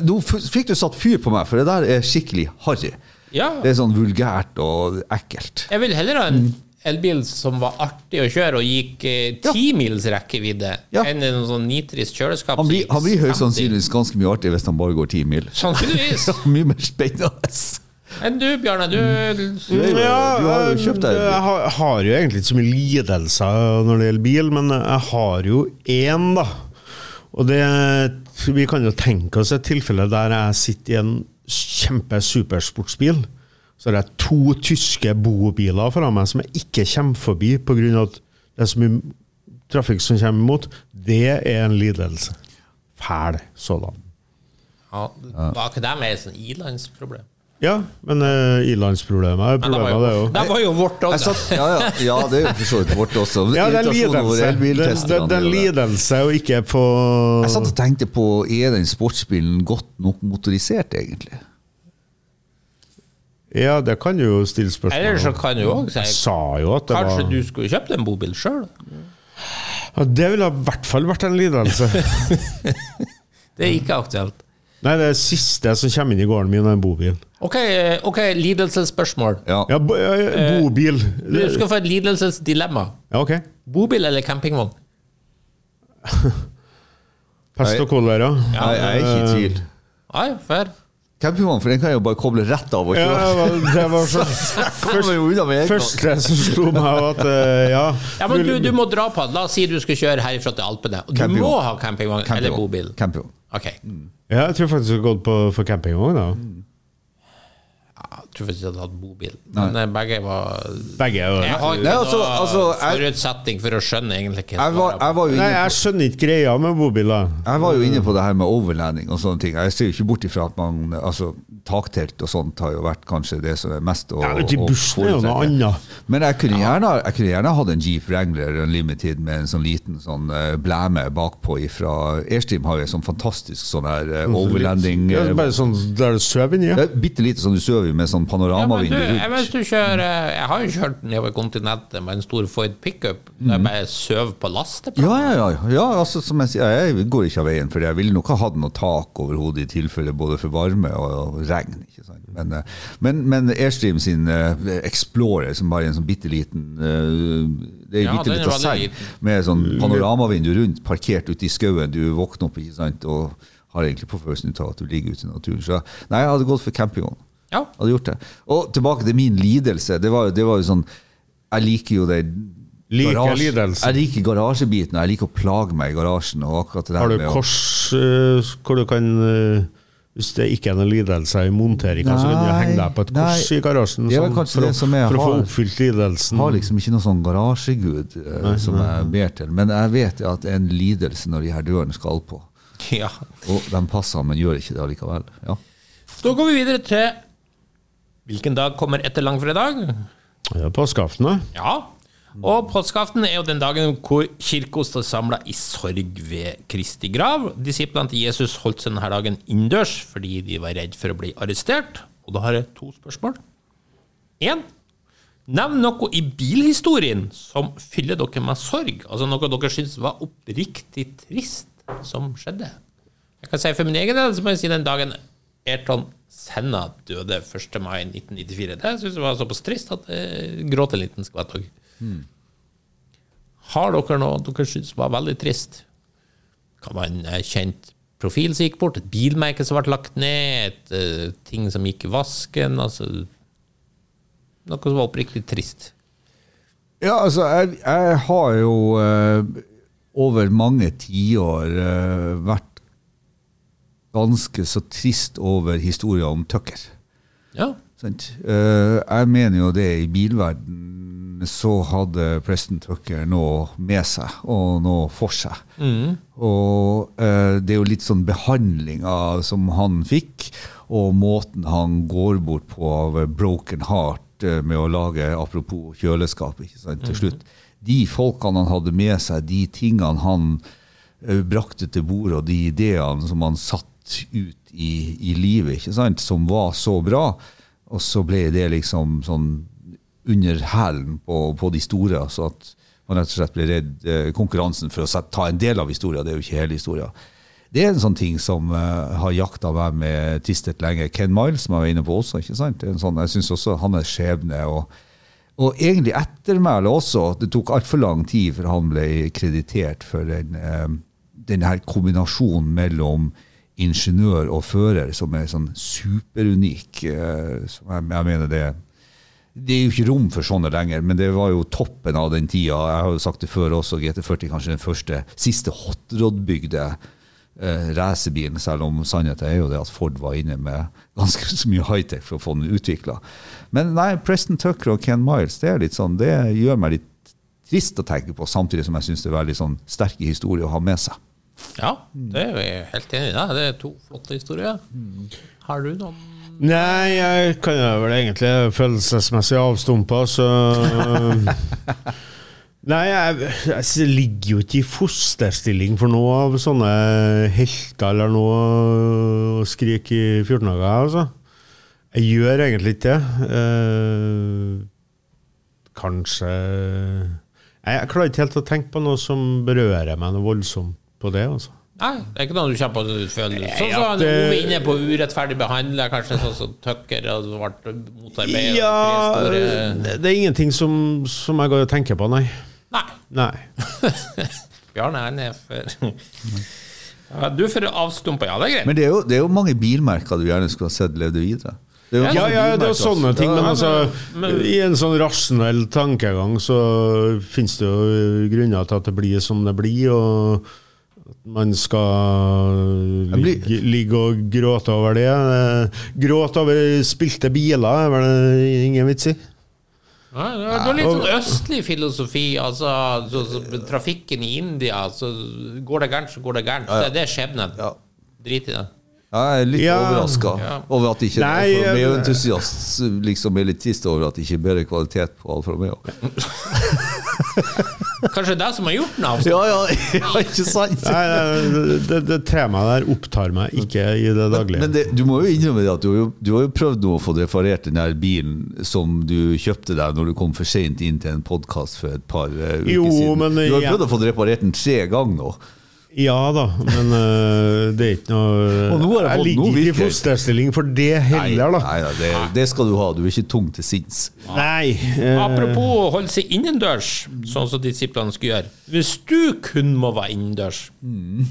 Nå fikk du satt fyr på meg, for det der er skikkelig harry. Ja. Det er sånn vulgært og ekkelt. Jeg vil heller ha en elbil som var artig å kjøre og gikk eh, Ja. ti mils rekkevidde, Ja. enn en sånn nitrist kjøleskap. Han blir, han blir høyst sannsynligvis ganske mye artig hvis han bare går ti mil. Sannsynligvis. Ja, mye mer spennende. Enn du, Bjarne. Du Du, er Ja, du har jo kjøpt deg jeg har, har jo egentlig ikke så mye lidelser når det gjelder bil, men jeg har jo én, da. Og det Vi kan jo tenke oss et tilfelle der jeg sitter i en kjempe supersportsbil. Så har jeg to tyske bobiler foran meg som jeg ikke kommer forbi pga. at det er så mye trafikk som kommer imot. Det er en lidelse. Fæl sådan. ja, Var ikke det mer et sånn ilandsproblem? Ja, men uh, ilandsproblemet er problemet, det òg. det var jo vårt òg. ja, ja, ja, det er jo for så vidt vårt også. Ja, det er lidelse. Det, elbiltesterne, det, det er det er det. lidelse å ikke få Jeg satt og tenkte på er den sportsbilen godt nok motorisert, egentlig? Ja, det kan du jo stille spørsmål Eller så kan du òg si jo at det Kanskje var du skulle kjøpt en bobil sjøl? ja, Det ville i hvert fall vært en lidelse. Det er ikke aktuelt. Nei, det siste som kommer inn i gården min, er en bobil. Ok, eh, ok, lidelsesspørsmål. Ja. Ja, bo, ja, bobil. Du skal få et lidelsesdilemma. Ja, ok. Bobil eller campingvogn? Pest og kolera. Nei, jeg er ikke i tvil. Nei, fair. Campingvogn, for den kan jeg jo bare koble rett av og Ja, kjøre. det var, det var så, først, gang. første som slo meg, var at eh, ja, Ja, men du, du må dra på. La oss si du skal kjøre herifra til Alpene. Du Campingvogn. må ha campingvogn eller bobil. Campingvogn. Okay. ja, Jeg tror faktisk jeg har gått på, for campingvogn. da. Tror ikke jeg hadde hatt bobil. Men Nei. begge var Begge er jo Jeg har ikke Nei, altså- noe altså, jeg- forutsetning for å skjønne egentlig hva Jeg var, jeg var jo Nei, inne jeg skjønner ikke greia med bobiler. Jeg var jo inne på det her med overlanding og sånne ting. Jeg ser jo ikke bort ifra at man Altså, taktelt og sånt har jo vært kanskje det som er mest å Ja, vet du, å bussen er jo noe foretrekke. annet. Men jeg kunne gjerne, jeg kunne gjerne hatt en Jeep Wrangler Unlimited med en sånn liten sånn eh, blæme bakpå ifra Airstream har jo en sånn fantastisk sånn her eh, overlanding Ja, eh, bare sånn der du sover inni. det Ja. er Bitte lite sånn du sover i med sånn Ja, men du, panoramavindu jeg, rundt. hvis du kjører, jeg har jo kjørt nedover kontinentet med en stor Ford pickup. Der jeg bare sover på lasteplass. Ja, ja, ja. ja altså, som jeg sier, jeg går ikke av veien, for jeg ville nok ha hatt noe tak over hodet i tilfelle både for varme og, og regn. ikke sant? Men, eh, men, men Airstream sin eh, Explorer, som bare er en sånn bitte liten Det er Ja, bitte liten seng med sånn panoramavindu rundt, parkert ute i skauen. Du våkner opp ikke sant? og har egentlig på følelsen av at du ligger ute i naturen. Så nei, jeg hadde gått for campingvogn. Ja. Hadde gjort det. Og tilbake til min lidelse. Det var, det var jo sånn Jeg liker jo det Liker garasje- lidelsen. Jeg liker garasjebiten, og jeg liker å plage meg i garasjen. Og det der Har du kors uh, hvor du kan uh, Hvis det ikke er noe lidelse i monteringa, så kan du henge deg på et kors nei. i garasjen er sånn, for, som for å få oppfylt lidelsen. Jeg har liksom ikke noe sånn garasjegud eh, som jeg ber til. Men jeg vet at det er en lidelse når de her dørene skal på. Ja. Og de passer, men gjør ikke det allikevel. Ja. Da går vi videre til Hvilken dag kommer etter langfredag? Ja, Påskeaften, da. Ja. Og påskeaften er jo den dagen hvor kirka står samla i sorg ved Kristi grav. Disiplene til Jesus holdt seg denne dagen innendørs fordi de var redd for å bli arrestert. Og da har jeg to spørsmål. Én. Nevn noe i bilhistorien som fyller dere med sorg. Altså noe dere syns var oppriktig trist som skjedde. Jeg kan si For min egen del så må jeg si den dagen Ayrton Senna døde 1. mai 1994. Det syns jeg var såpass trist at jeg gråt en liten skvett òg. Har dere noe dere syns var veldig trist? Kan en eh, kjent profil som gikk bort, et bilmerke som ble lagt ned, et uh, ting som gikk i vasken altså Noe som var oppriktig trist. Ja, altså, jeg, jeg har jo uh, over mange tiår uh, vært ganske så trist over historien om Tucker. Ja. Sant? Eh, jeg mener jo det i bilverden så hadde Preston Tucker noe med seg og noe for seg. Og eh, det er jo litt sånn behandlinga som han fikk, og måten han går bort på av broken heart eh, med å lage apropos kjøleskap ikke sant, til slutt. De folkene han hadde med seg, de tingene han brakte til bordet, og de ideene som han satt ut i, i livet, ikke sant, som var så bra. Og så ble det liksom sånn under hælen på, på de store. Så at man rett og slett ble redd eh, konkurransen for å ta en del av historien. Det er jo ikke hele historien. Det er en sånn ting som eh, har jakta meg med tristhet lenge. Ken Miles, som jeg var inne på også. ikke sant? Sånn, jeg syns også han er skjebne og, og egentlig ettermælet også. Det tok altfor lang tid før han ble kreditert for den, eh, den her kombinasjonen mellom ingeniør og fører som er sånn superunik. eh, som jeg, jeg mener det det er jo ikke rom for sånne lenger, men det var jo toppen av den tida. Jeg har jo sagt det før også, GT40 kanskje den første, siste hotrod-bygde eh, racerbilen, selv om sannheten er jo det at Ford var inne med ganske så mye high-tech for å få den utvikla. Men nei, Preston Tucker og Ken Miles, det er litt sånn, det gjør meg litt trist å tenke på, samtidig som jeg syns det er veldig sånn sterke historier å ha med seg. Ja, det er jeg helt enig i. det. Det er to flotte historier. Har du noen Nei, jeg kan jo vel egentlig følelsesmessig avstumpa, så Nei, jeg, jeg ligger jo ikke i fosterstilling for noe av sånne helter eller noe å skrike i 14 dager, altså. Jeg gjør egentlig ikke det. Eh, kanskje Nei, Jeg klarer ikke helt å tenke på noe som berører meg noe voldsomt på det, altså. Nei, det er ikke noe du kjenner på du føler Sånn som han det- Ove inne på urettferdig behandla, kanskje sånn som Tucker ble motarbeidet. Ja, det, det er ingenting som, som jeg går og tenker på, nei. Nei. Nei. Bjarne han er for ja, Du er for avstumpa, ja, det er greit. Men det er jo, det er jo mange bilmerker du gjerne skulle ha sett levde videre. Det er Ja, ja, det er jo sånne ting, men altså men- I en sånn rasjonell tankegang så finnes det jo grunner til at det blir som det blir, og, Man skal ligge, ligge og gråte over det. Eh, Gråte over spilte biler er vel det ingen vits i. Ja, det er- det er litt sånn østlig filosofi. Altså, så, så, trafikken i India, så går det gærent, så går det gærent. Det, det er skjebnen. Drit i det. Jeg er litt Ja. overraska Ja. over at ikke Nei, Alfa Romeo-entusiast liksom er litt trist over at det ikke er bedre kvalitet på Alfa Romeo. Kanskje det er det som har gjort den altså. Ja, ja, ja ikke sant? Nei, det, det, det temaet der opptar meg ikke i det daglige. Men det, du må jo innrømme det at du har jo, du har jo prøvd nå å få reparert den der bilen som du kjøpte deg når du kom for seint inn til en podkast for et par eh, uker Jo, siden. men du har prøvd å få reparert den tre ganger nå. Ja da, men uh, det er ikke noe jeg Jeg ligger ikke i fosterstilling for det heller, da. Nei, nei, det, det skal du ha. Du er ikke tung til sinns. Nei. Uh, Apropos å holde seg innendørs, sånn som disiplene skulle gjøre. Hvis du kun må være innendørs,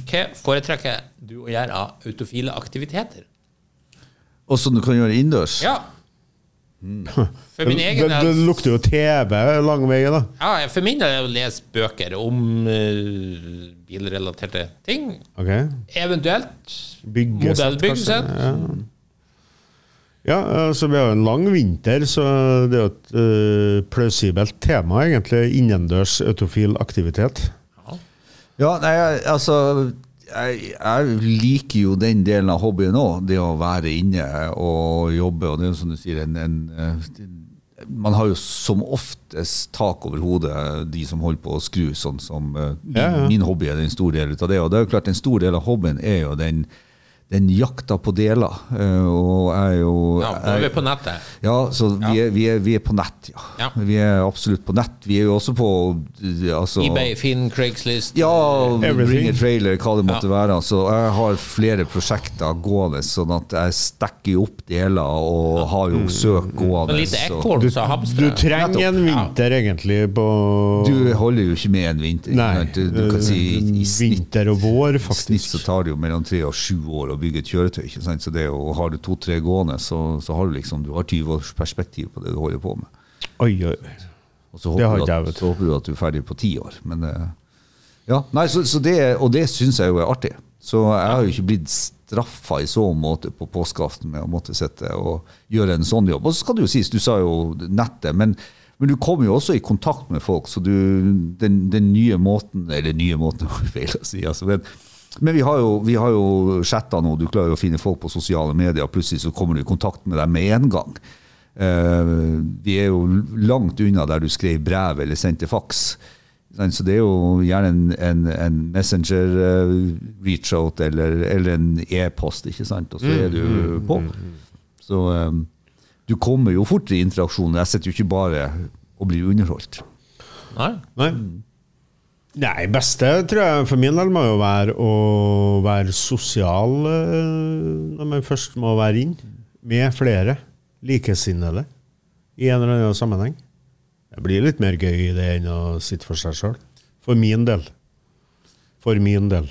hva foretrekker du å gjøre av autofile aktiviteter? Og som du kan gjøre innendørs. Ja. For min det, egen det del lukter jo TV lang vei, da. ja, For min del er det å lese bøker om uh, bilrelaterte ting. Ok. Eventuelt modellbyggelse. Ja. ja, altså vi har jo en lang vinter, så det er jo et uh, plausibelt tema, egentlig. Innendørs autofil aktivitet. Ja, nei, altså jeg, jeg liker jo den delen av hobbyen òg, det å være inne og jobbe. og det er som du sier, en, en, eh, Man har jo som oftest tak over hodet, de som holder på å skru, sånn som eh, min, Ja, ja. min hobby er en stor del av det. Og det er jo klart, en stor del av hobbyen er jo den, den jakta på deler. eh, Og er jo Ja, nå er vi på nettet. ja, så vi, Er, vi, er, vi er på nett, ja. Ja. Vi er absolutt på nett. Vi er jo også på eh, altså, eBay, Finn, Craigslist. ja, Everything. Bring a trailer, hva det måtte Ja. være. Så jeg har flere prosjekter gående, sånn at jeg stekker opp deler og har jo søk gående. En ekorn Du, du trenger en Ja. vinter, egentlig, på Du holder jo ikke med en vinter. Nei. Du, du kan si i, i snitt Vinter og vår, I snitt så tar det jo mellom tre og sju år å bygge et kjøretøy. ikke sant? Så det og Har du to-tre gående, så, så har du liksom du har 20 års perspektiv på det du holder på med. Oi, oi. Og så håper, jeg, at, så håper du at du er ferdig på ti år. Men eh, ja, nei, så, så det, Og det syns jeg jo er artig. Så jeg har jo ikke blitt straffa i så måte på påskeaften med å måtte sitte og gjøre en sånn jobb. Og så skal det jo sies, du sa jo nettet, men, men du kommer jo også i kontakt med folk, så du, den, den nye måten Eller nye måten, feil å si. Altså, men men vi har jo, vi har jo chatta nå, du klarer jo å finne folk på sosiale medier, og plutselig så kommer du i kontakt med dem med en gang. Uh, vi er jo langt unna der du skrev brev eller sendte faks. Så det er jo gjerne en, en, en messenger eh, eller, eller en e-post, ikke sant? og så er du på. Så um, du kommer jo fort i interaksjon. Jeg sitter jo ikke bare og blir underholdt. Nei. Nei. Nei, beste tror jeg for min del må jo være å være sosial eh, når man først må være inn, med flere likesinnede i en eller annen sammenheng. Det blir litt mer gøy i det enn å sitte for seg sjøl. For min del. For min del.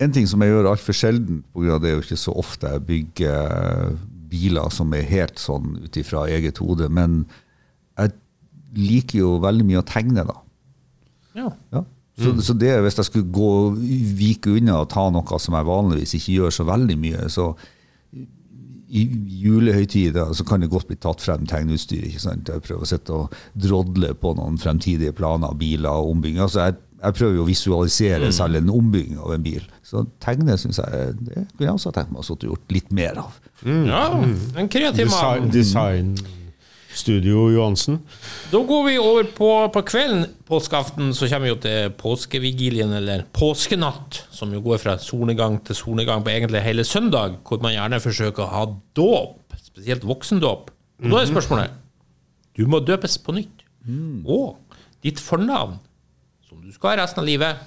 En ting som jeg gjør altfor sjelden, av det er jo ikke så ofte jeg bygger biler som er helt sånn ut ifra eget hode, men jeg liker jo veldig mye å tegne, da. Ja. Ja. Så, så det, hvis jeg skulle gå vike unna og ta noe som jeg vanligvis ikke gjør så veldig mye, så i julehøytider så kan det godt bli tatt frem tegneutstyr. ikke sant? Jeg prøver å sitte og drodle på noen fremtidige planer, biler og ombygging. Altså jeg, jeg prøver jo å visualisere selv en ombygging av en bil. Så tegne syns jeg det kunne jeg også tenkt meg å gjort litt mer av. ja. En kreativ Design, mann. Designstudio Johansen. Da går vi over på, på kvelden påskeaften, så kommer vi jo til påskevigilien, eller påskenatt, som jo går fra solnedgang til solnedgang på egentlig hele søndag, hvor man gjerne forsøker å ha dåp, spesielt voksendåp. Og da er spørsmålet Du må døpes på nytt. Og ditt fornavn, som du skal ha resten av livet,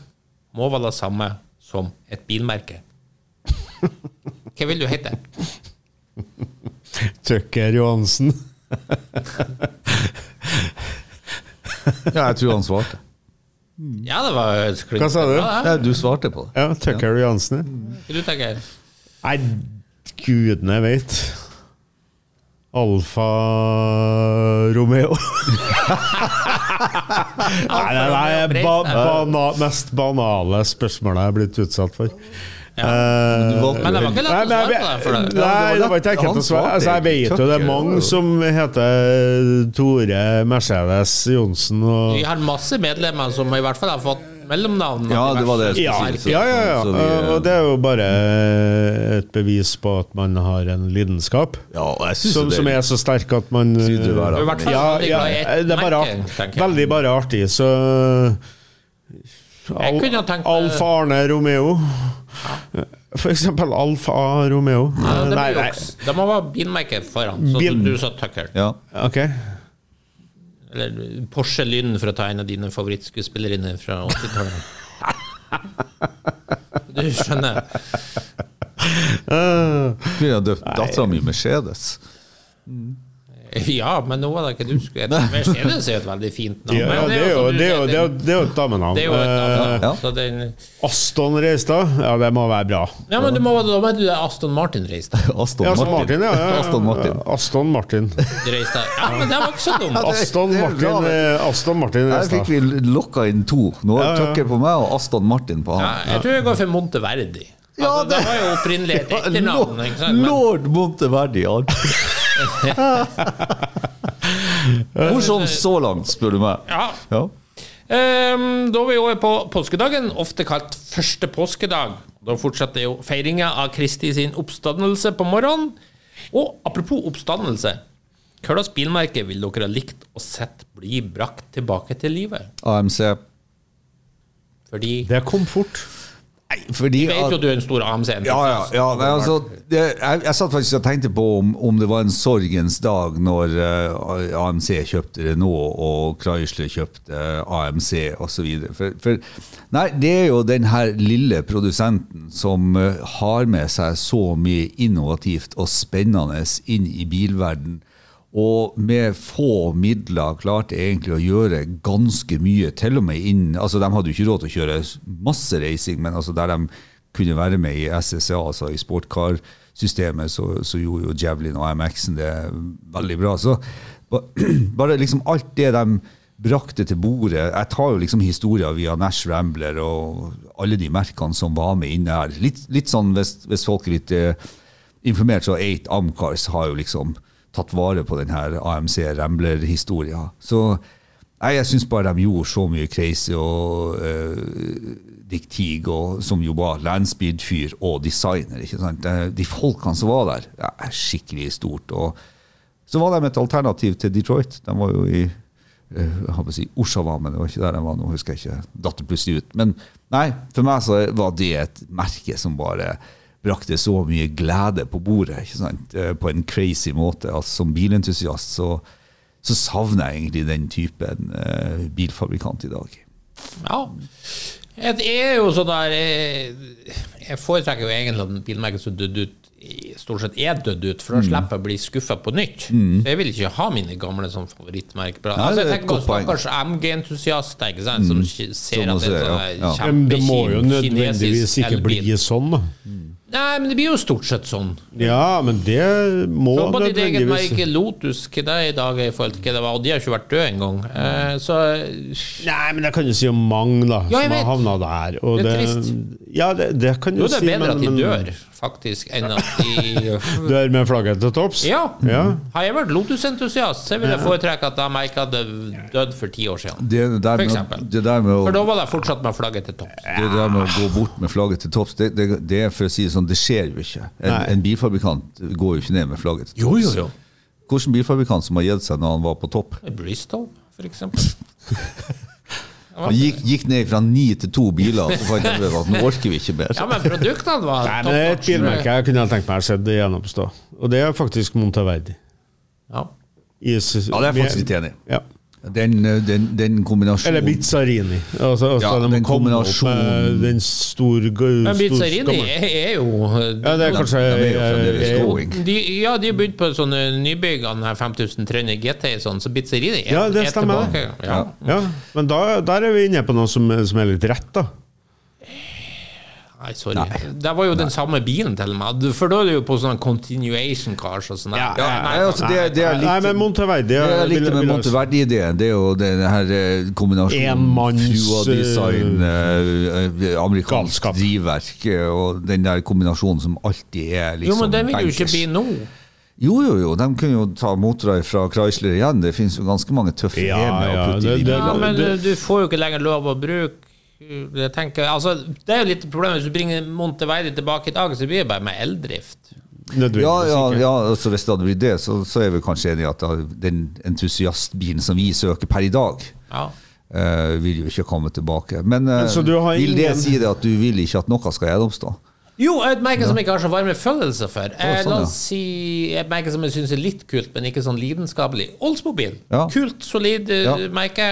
må være det samme som et bilmerke. Hva vil du hete? Tucker Johansen. Ja, jeg tror han svarte. Ja, det var Hva sa du? Bra. Ja, du svarte på det. Ja, Tucker Johansen. Hva du tenker Nei, gudene veit. Alfa Romeo. Nei, det er det ba, bana, mest banale spørsmålet jeg er blitt utsatt for. Eh, Men det var ikke lett å men svare på det, for det- Nei, det var ikke enkelt å svare. Altså, jeg vet jo det er mange som heter Tore Mercedes Johnsen og Vi har masse medlemmer som i hvert fall har fått mellomnavn. Ja, det var det jeg ja, skulle si. ja, ja, ja. Så Og det er jo bare et bevis på at man har en lidenskap Ja, og jeg som, som er så sterk at man I hvert fall ja, veldig ja, glad i et Det er bare, merke, veldig bare artig, så Ha tenkt meg- Alfa Arne Romeo. For eksempel Alfa Romeo. Ja, det, nei, nei. det må være bilmerket foran, så Bil- du sa Tucker. Ja. Ok. Eller Porsche Lynn, for å ta en av dine favorittskuespillerinner fra 80-tallet. Du skjønner. Kunne ha døpt dattera mi Mercedes. Ja, men nå var det ikke du skulle Mercedes er jo et veldig fint navn. ja, men det er jo, det er jo, det er jo, det er jo et damenavn. det er jo et damenavn. Ja. Så den, Aston Reistad, ja, det må være bra. ja, men du må, da må du Aston Martin Reistad. Aston, Ja, Aston Martin, ja. ja, ja. Aston Martin. Aston Martin. reiste. Ja, men det var ikke så dumt. Aston er bra, Martin, eh, Aston Martin Her fikk vi lokka inn to. Nå er. Tucker på meg og Aston Martin på Ja, han. jeg tror jeg går for Monteverdi. Altså, Ja, det det- var jo opprinnelig et etternavn. sant? Lord Monteverdi. Morsomt så langt, spør du meg. Ja. Ja. Um, da er vi over på påskedagen, ofte kalt første påskedag. Da fortsetter jo feiringa av Kristi sin oppstandelse på morgenen. Og apropos oppstandelse, hva slags bilmerke vil dere ha likt å sett bli brakt tilbake til livet? AMC. Fordi Det kom fort. Nei, fordi vi vet jo at- du er en stor AMC-en. Ja, ja. ja nei, altså, det, jeg, jeg satt faktisk og tenkte på om, om det var en sorgens dag når uh, AMC kjøpte Renault og Chrysler kjøpte AMC osv. For, for nei, det er jo den her lille produsenten som uh, har med seg så mye innovativt og spennende inn i bilverden. Og med få midler klarte egentlig å gjøre ganske mye. Til og med inn, altså De hadde jo ikke råd til å kjøre masse racing, men altså der de kunne være med i SSA, altså i sportcarsystemet, så, så gjorde jo Javelin og MX-en det veldig bra. Så bare liksom alt det de brakte til bordet Jeg tar jo liksom historier via Nash Rambler og alle de merkene som var med inne her. Litt, litt sånn hvis, hvis folk er litt eh, informert, så 8 Amcars har jo liksom tatt vare på denne AMC Rambler-historia. Så nei, jeg syns bare de gjorde så mye crazy og uh, Dick Teague, og, som jo var landspeed-fyr og designer. ikke sant? De, folkene som var der, ja, er skikkelig stort. Og så var de et alternativ til Detroit. De var jo i eh, jeg håper å si Oshawa, men det var ikke der de var nå. husker jeg ikke, datt det plutselig ut. Men nei, for meg så var det et merke som bare brakte så mye glede på bordet ikke sant? Eh, på en crazy måte. Altså, som bilentusiast så, så savner jeg egentlig den typen eh, bilfabrikant i dag. Ja. Det er jo sånn der eh, Jeg foretrekker jo egentlig at bilmerket som døde ut, stort sett er dødd ut, Mm. for da slipper jeg å bli skuffa på nytt. Så jeg vil ikke ha mine gamle som favorittmerker. Altså, jeg tenker på. Mm. stakkars MG-entusiaster ikke sant, som ser Som at det er sånn ja, ja. det må jo nødvendigvis ikke bli sånn, da. Nei, men det blir jo stort sett sånn. Ja, men det må så på ditt eget merke Lotus, hva det er i dag i forhold til hva det var, og de har ikke vært døde engang. Eh, så Nei, men jeg kan jo si om mange, da, Ja, som har havna der. Det er det, trist. Ja, det, det kan jo, jo det si, er bedre men, at de dør, faktisk, enn at de Dør med flagget til topps? Ja. Ja. Har jeg vært Lotus-entusiast, så vil jeg foretrekke at de ikke hadde dødd for ti år siden. Det der For med, eksempel. det der med å For da var det fortsatt med flagget til topps. Det der med å gå bort med flagget til topps, det, det, det er for å si det sånn, det skjer jo ikke. En, en bilfabrikant går jo ikke ned med flagget til topps. Hvilken bilfabrikant som har gitt seg når han var på topp? Bristol, for eksempel. Han gikk, gikk ned fra ni til to biler, og så fant jeg ut at nå orker vi ikke mer. Ja, men produktene var Nei, men det er et bilmerke jeg kunne tenkt meg å se det gjennomstå. Og det er faktisk Monteverdi. Ja. I Ja, det er jeg faktisk litt enig i. Ja. Den, eh, den, den kombinasjonen Eller Bizzarini. Altså, altså Ja, den kombinasjonen- den store Men Bizzarini er, er jo Ja, det er kanskje De er jo er- er- de, Ja, de har begynt på sånne Nybyggende her 5300 GT, sånn, så Bizzarini er, Ja, det er tilbake. Ja. Ja, men da, der er vi inne på noe som, som er litt rett, da. Nei, sorry. Det var jo den samme bilen til meg. For da er det jo på sånne continuation cars og sånn. Ja, ja, Nei, altså, det, det er litt Nei, men Monteverdi Det jeg likte med Monteverdi-ideen, det er jo den her eh, kombinasjonen Enmanns, Frua-design, eh, eh, amerikansk galskap. drivverk og den der kombinasjonen som alltid er liksom Jo, men den vil jo ikke bankers. bli nå. Jo, jo, jo, de kunne jo ta motorer fra Chrysler igjen. Det finnes jo ganske mange tøffe Ja, EM-er ja, det- det- Ja, men du, du får jo ikke lenger lov å bruke jeg tenker, altså, Det er jo litt problemet hvis du bringer Monteverdi tilbake i dag, så blir det bare med eldrift. Ja, ja, ja altså hvis det hadde blitt det, så, så er vi kanskje enige i at den entusiastbilen som vi søker per i dag, Ja. uh, vil jo ikke komme tilbake. Men, uh, Men du vil det si det at du vil ikke at noe skal gjennomstå? Jo, et merke som jeg ikke har så varme følelser for. Eh, sånn, la ja. oss si et merke som jeg syns er litt kult, men ikke sånn lidenskapelig. Oldsmobil. Ja. Kult, solid eh, Ja. merke.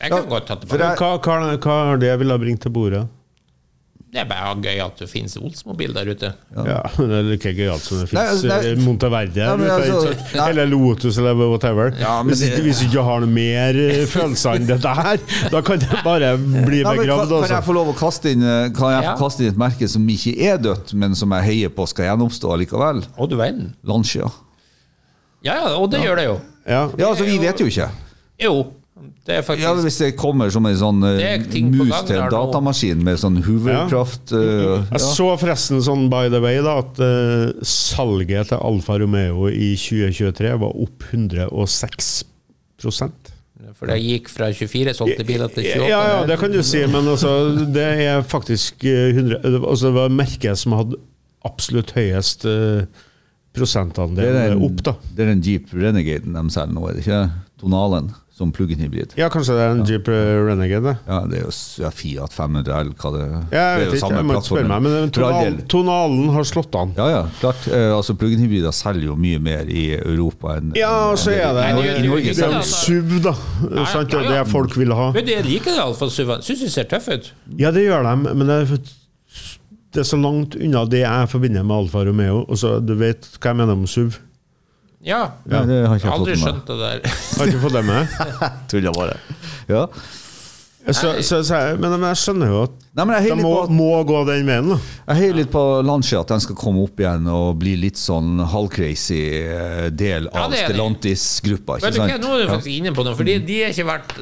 Jeg kan godt ta det jeg- Hva, hva, hva er det jeg ville ha bringt til bordet? Det er bare gøy at det finnes Oldsmobil der ute. Ja, Det er like gøyalt som det finnes fins nei. Monteverdi altså, ikke eller Lotus eller whatever. Ja, men hvis, det- hvis du ikke har noe mer eh, følelser enn dette her, da kan det bare bli begravd. kan, kan jeg Altså. få lov å kaste inn, eh, kan jeg Ja. få kaste inn et merke som ikke er dødt, men som jeg heier på skal gjenoppstå likevel? Å, du verden. Lancia. Ja, ja, og det gjør det jo. Ja. Ja, altså, vi vet jo ikke. Jo, faktisk Ja, Hvis det kommer som en sånn eh, mus til en datamaskin med sånn hooverkraft ja. Jeg så forresten sånn by the way da at uh, salget til Alfa Romeo i 2023 var opp 106% For det gikk fra 24 solgte biler til 28. Ja, ja, det kan du si, men altså, det er faktisk eh, 100, altså, Det var merket som hadde absolutt høyest uh, prosentandel opp, da. det er den Jeep Renegaden de selger nå, er det ikke? Tonalen som plug-in hybrid. Ja, kanskje det er en Jeep Renegade. Da. Ja, det er jo ja, Fiat 500 L, hva det, Ja, det jeg er vet jo ikke, samme jeg må ikke spørre plattformen. meg, men For tonalen, tonalen har slått an. Ja, ja, klart. Eh, altså Plug-in hybrider selger jo mye mer i Europa enn Ja, og så er det det er I Norge det er Det er jo SUV, da. Nei, sant? Det ja, er det folk vil ha. Men jeg liker det iallfall, Suvan. Syns de ser tøffe ut. Ja, det gjør de, men det er, det er så langt unna det jeg forbinder med Alfa Romeo. Og så, du vet hva jeg mener om SUV? Ja. ja. det har ikke jeg Aldri skjønt det der. Har ikke fått det med? Tulla bare. Ja. Så, så, så, men, men jeg skjønner jo at Nei, men jeg de må, at, må gå den veien. da. jeg heier litt på Lancia, at den skal komme opp igjen og bli litt sånn halvcrazy eh, del av er. Stellantis-gruppa. Nå er du faktisk inne på noe, fordi de har ikke vært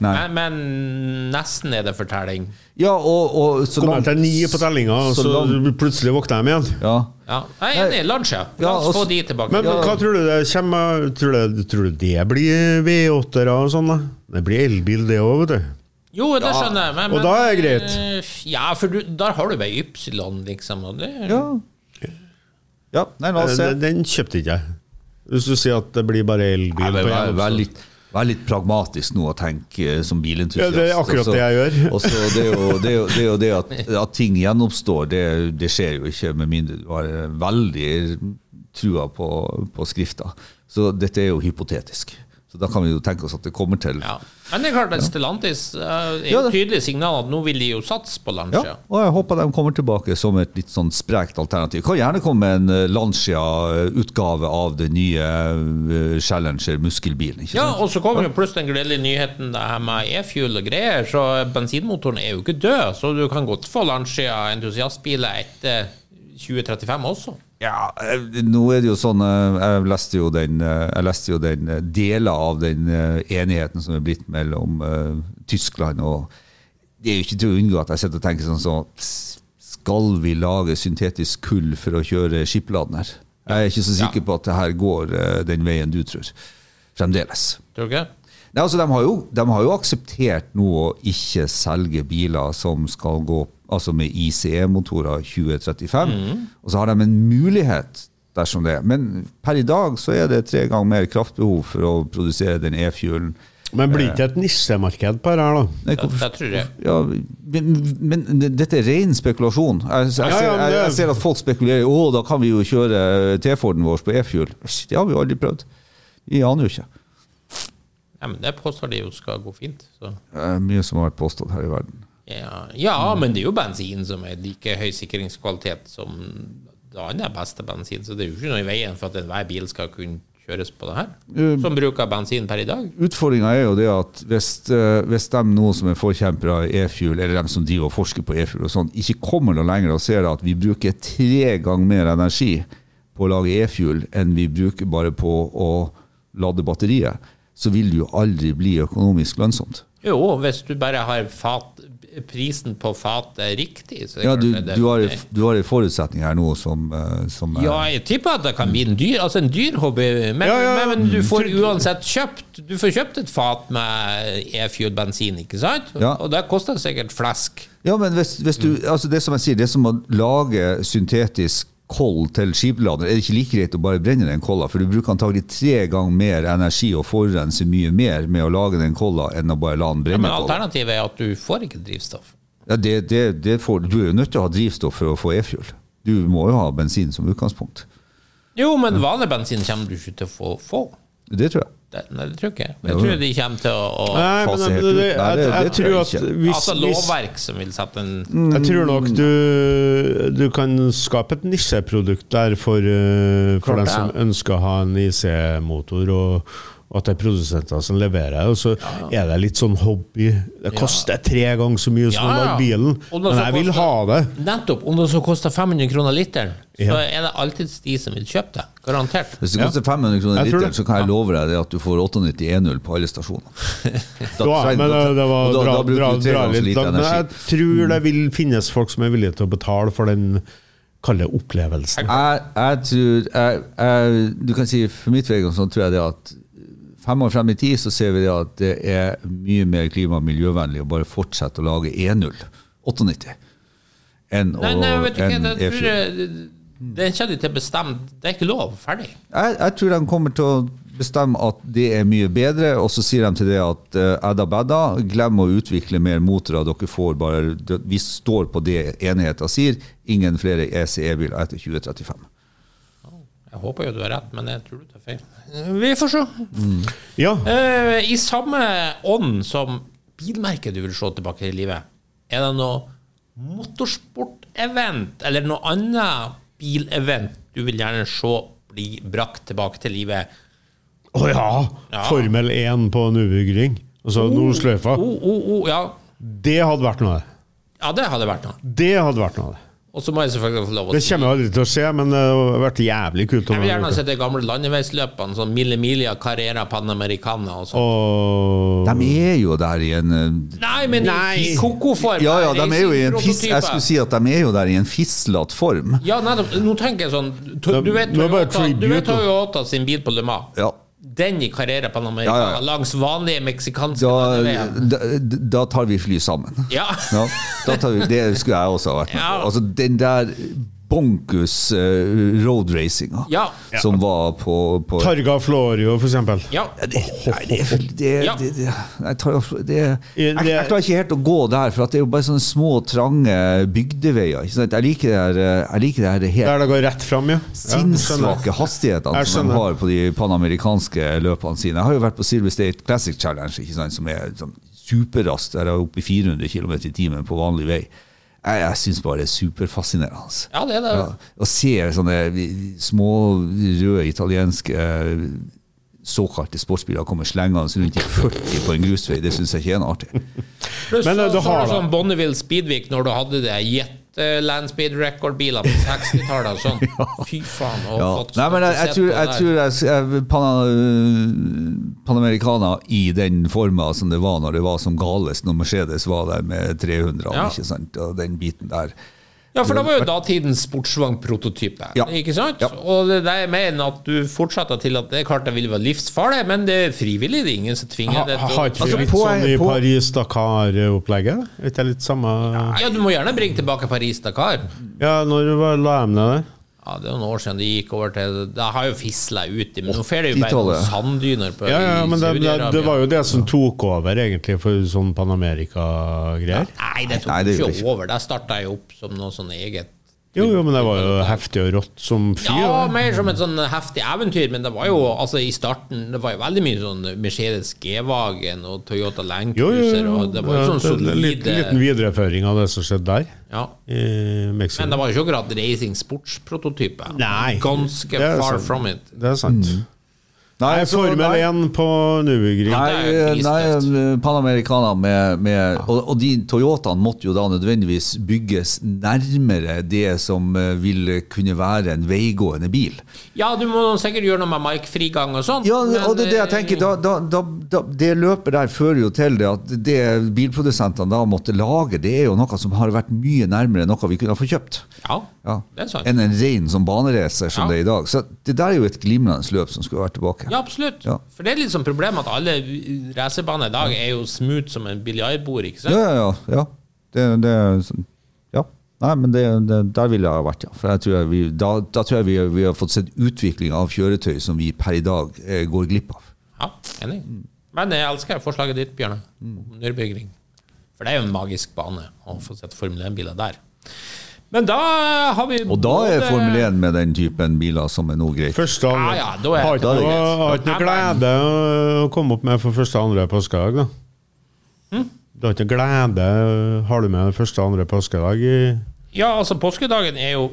Nei. men, men nesten er det fortelling. Ja, og, og så Kommer langt- jeg til ni på tellinga, så så langt- plutselig våkner de igjen. Ja. Ja, jeg er enig. Lancia. La oss få de tilbake. Men, men hva tror du det kommer Tror du, tror du det blir V8-ere og sånn? da? Det blir elbil, det òg, vet du. jo, det skjønner jeg. Men, og da er det greit. eh, Ja, for du, der har du bare Ypsilon, liksom. Og det, ja. Ja, nei, la oss se. Den, den kjøpte ikke jeg. Hvis du sier at det blir bare elbil Nei, vær, på vær, vær, litt, vær litt pragmatisk nå og tenk eh, som bilentusiast. Ja, det er akkurat også, det jeg gjør. Også, det er jo det, er jo, det, er jo det at, at ting gjenoppstår, det, det skjer jo ikke med mindre du har eh, veldig trua på, på skrifta. Så dette er jo hypotetisk. Så da kan vi jo tenke oss at det kommer til. ja. Men det er klart at Stellantis eh, er jo det- tydelig signal at nå vil de jo satse på Ja, og jeg håper de kommer tilbake som et litt sånn sprekt alternativ. Kan gjerne komme med en eh, Lancia-utgave av den nye eh, Challenger muskelbilen. Ja, og så kommer jo pluss den gledelige nyheten det her med e-fuel og greier, så bensinmotoren er jo ikke død, så du kan godt få Lancia entusiastbiler etter 2035 også. Ja, eh, nå er det jo sånn eh, Jeg leste jo den, eh, jeg leste jo den deler av den enigheten som er blitt mellom uh, Tyskland og Det er jo ikke til å unngå at jeg sitter og tenker sånn sånn Skal vi lage syntetisk kull for å kjøre skipladner? Jeg er ikke så sikker på at det her går uh, den veien du tror. Fremdeles. Tror du ikke? Nei, altså, de, har jo, de har jo akseptert nå å ikke selge biler som skal gå altså med ICE-motorer 2035. Og så har de en mulighet dersom det. Men per i dag så er det tre ganger mer kraftbehov for å produsere den e-fuelen. Men blir ikke et nissemarked på det her, da? Nei, Det, hvorfor- det tror jeg. Ja, men, men dette er ren spekulasjon. Jeg, jeg, Ja, ser, jeg, jeg ser at folk spekulerer å, da kan vi jo kjøre T-Forden vår på e-fuel. Det har vi jo aldri prøvd. Vi aner jo ikke. Ja, men det påstår de jo skal gå fint. Så. Det er mye som har vært påstått her i verden. Ja, ja, men det er jo bensin som er like høy sikringskvalitet som det andre beste bensin, så det er jo ikke noe i veien for at enhver bil skal kunne kjøres på det her? Eh, Som bruker bensin per i dag? Utfordringa er jo det at hvis, eh, hvis de nå som er forkjempere av e-fuel, eller de som driver og forsker på e-fuel og sånn, ikke kommer noe lenger og ser at vi bruker tre ganger mer energi på å lage e-fuel enn vi bruker bare på å lade batteriet, så vil det jo aldri bli økonomisk lønnsomt. Jo, hvis du bare har fat, prisen på fatet riktig, Ja, du, du har du har en forutsetning her nå som, eh, som er- Ja, jeg tipper at det kan bli en dyr, altså en dyr hobby, men, Ja, ja, ja. men du får uansett kjøpt Du får kjøpt et fat med e-fuel-bensin, ikke sant? Ja. Og det koster sikkert flesk. Ja, men hvis, hvis du, altså det som jeg sier, det som å lage syntetisk koll til skipladeren, er det ikke like greit å bare brenne den kolla, for du bruker antagelig tre ganger mer energi og forurenser mye mer med å lage den kolla enn å bare la den Ja, brenne. men alternativet er at du får ikke drivstoff. Ja, det, det, det får, du er jo nødt til å ha drivstoff for å få e-fuel. Du må jo ha bensin som utgangspunkt. Jo, men vanlig bensin kommer du ikke til å få. få. Det tror jeg. Det, nei, det tror jeg. Ikke jeg. Jeg tror de kommer til å, å Nei, men fase det, det, jeg, jeg, jeg, tror at hvis, Altså lovverk som vil sette en Jeg tror nok du, du kan skape et nisjeprodukt der for, eh, for den som ønsker å ha en IC-motor, og at det er produsenter som leverer. Og så er det litt sånn hobby. Det koster tre ganger så mye som å Ja, ja. lage bilen, men jeg vil koster- ha det. Nettopp. Om det så koster 500 kroner literen, så Ja. er det alltid de som vil kjøpe det. Garantert. Hvis det koster 500 kroner literen, så kan jeg love deg det at du får 98 E0 på alle stasjoner. Da Ja, men da- det, det var da- dra, da bruker dra, du tre dra ganger så litt lite energi Men jeg tror det vil finnes folk som er villige til å betale for den kalde opplevelsen. Jeg, jeg tror jeg, jeg, Du kan si for mitt vedkommende så tror jeg det at fem år frem i tid så ser vi det at det er mye mer klima- og miljøvennlig å bare fortsette å lage E0 98 enn å Nei, nei, vet du hva, jeg det tror E4. jeg Det kommer til å bestemme. Det er ikke lov. Ferdig. Jeg, jeg tror de kommer til å bestemme at det er mye bedre, og så sier de til det at uh, edda bedda, glem å utvikle mer motorer. Dere får bare, Vi står på det enigheten sier. Ingen flere ECE-biler etter 2035. Jeg håper jo du har rett, men jeg tror du tar feil. Vi får se. Ja, Uh, I samme ånd som bilmerket du vil se tilbake i livet, er det noe motorsportevent eller noe annet bilevent du vil gjerne se bli brakt tilbake til livet? Å ja. Ja. Formel 1 på Nubygring. Altså Nordsløyfa. Oh, oh, oh, ja. Det hadde vært noe. ja, det hadde vært noe. Det hadde vært noe. Og så må jeg selvfølgelig få lov å Det kommer aldri til å skje, men det hadde vært jævlig kult. Jeg vil gjerne se de gamle landeveisløpene, sånn Mille Milia, Carrera Panamericana og sånn. sånn. De er jo der i en eh, Nei, men Nei. i koko-form. Ja, ja, de er jo i en fis, jeg skulle si at de er jo der i en fislete form. Ja, nei, Nå tenker jeg sånn Du vet Toyota, du vet. Toyota sin bil på Le Mans. Ja. Den i Carrera Panamericana Ja, ja, langs vanlige meksikanske Da, da, da tar vi fly sammen. Ja. Ja, da tar vi, det skulle jeg også ha vært med Ja. på. Altså, den der bonkus uh, roadracinga Ja. som var på, på Targa Florio, for eksempel. Ja. Det, nei, det, det, Ja. det, det, jeg, det jeg, jeg klarer ikke helt å gå der, for at det er jo bare sånne små, trange bygdeveier. Ikke sant? Jeg liker det her, eh, jeg liker det her helt Der det går rett fram, ja. ja sinnssvake hastighetene som de har på de panamerikanske løpene sine. Jeg har jo vært på Silver State Classic Challenge, ikke sant, som er sånn superraskt. Der er jeg oppe i 400 km i timen på vanlig vei. Jeg, jeg syns bare det er superfascinerende. ja, det er det. Ja, å se sånne små, røde italienske eh, såkalte sportsbiler komme slengende rundt i 40 på en grusvei, det syns jeg ikke er noe artig. Pluss Men, eh, så, så sånn Bonneville Speedweek når du hadde det Jet eh, Landspeed-record-biler på 60-tallet og sånn. Fy faen. Ja. fått Nei, men jeg, jeg, tror, jeg tror jeg, jeg, Pana, Panamericana i den forma som det var når det var som galest, når Mercedes var der med 300, Ja. ikke sant, og den biten der. Ja, for da var jo datidens sportsvognprototype. Ja. Ikke sant? Ja. Og det er det jeg mener at du fortsetter til at det er klart det vil være livsfarlig, men det er frivillig. Det er ingen som tvinger Ha- det til Har ikke Altså, vi litt på- sånn i Paris-Dakar-opplegget? Er ikke det litt samme Ja, du må gjerne bringe tilbake Paris-Dakar. Ja, når var- la de ned det? Ja, det er noen år siden de gikk over til Det har jo fisla ut, men nå får det jo bare sanddyner på Ja, ja, men det, det, det var jo det som tok over, egentlig, for sånn Pan-Amerika-greier. Nei, det tok Nei, det ikke over. Der starta jeg opp som noe sånn eget Jo, jo, men det var jo heftig og rått som fyr. Ja, mer som et sånn heftig eventyr, men det var jo altså i starten Det var jo veldig mye sånn Mercedes G-Wagen og Toyota Land Jo, jo, Cruiser, jo. og det var jo sånn er en solide liten, liten videreføring av det som skjedde der, ja. i Men det var jo ikke akkurat racing sportsprototype. Ganske far sant. from it. Det er sant. Mm. Nei, så- Formel 1 på Nürburgring. Nei, nei. Panamericana med, med og, og de Toyotaene måtte jo da nødvendigvis bygges nærmere det som vil ville kunne være en veigående bil. Ja, du må sikkert gjøre noe med markfrigang og sånn. Ja, og det er det jeg eh, tenker da, da, da, da, Det løpet der fører jo til det at det bilprodusentene da måtte lage, det er jo noe som har vært mye nærmere noe vi kunne ha fått kjøpt. Ja, Ja. det er sant. Enn en ren som baneracer som Ja. det er i dag. Så det der er jo et glimrende løp som skulle vært tilbake. Ja, absolutt. Ja. For det er litt sånn problem at alle racerbaner i dag er jo smooth som en biljardbord, ikke sant? Ja, ja, ja. ja. Det, det, sånn- ja. Nei, men det, det, der ville jeg vært, ja. For jeg tror jeg vi, da, da tror jeg vi, vi har fått sett utvikling av kjøretøy som vi per i dag eh, går glipp av. Ja, enig. Men jeg elsker forslaget ditt, Bjørne. Mm. om Nürburgring. For det er jo en magisk bane å få sett Formel 1-biler der. Men da har vi Og da er Formel 1 med den typen biler som er noe greit. Første Ja, andre. ja, da er- har ikke da er noe, har ikke noe glede å komme opp med for første andre påskedag, da? Hm? Du har ikke glede Har du med første andre påskedag i Ja, altså påskedagen er jo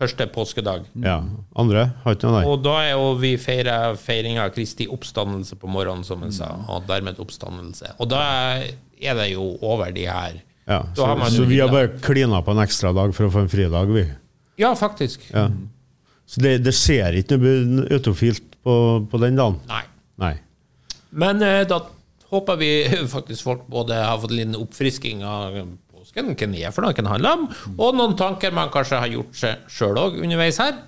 første påskedag. Ja. Andre? Har ikke noe der? Og da er jo vi feirer feiringa av Kristi oppstandelse på morgenen, som han sa, Mm. og dermed oppstandelse. Og da er det jo over de her Ja, så, har man så vi har bare klina på en ekstra dag for å få en fridag, vi. Ja, faktisk. Ja. Så det, det ser ikke noe autofilt på, på den dagen? Nei. Nei. Men eh, da håper vi faktisk folk både har fått liten oppfrisking av påsken, hva den er for noe den handler om, og noen tanker man kanskje har gjort seg sjøl òg underveis her.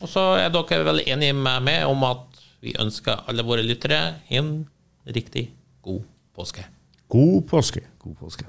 Og så er dere vel enige med meg om at vi ønsker alle våre lyttere en riktig god påske. God påske. God påske.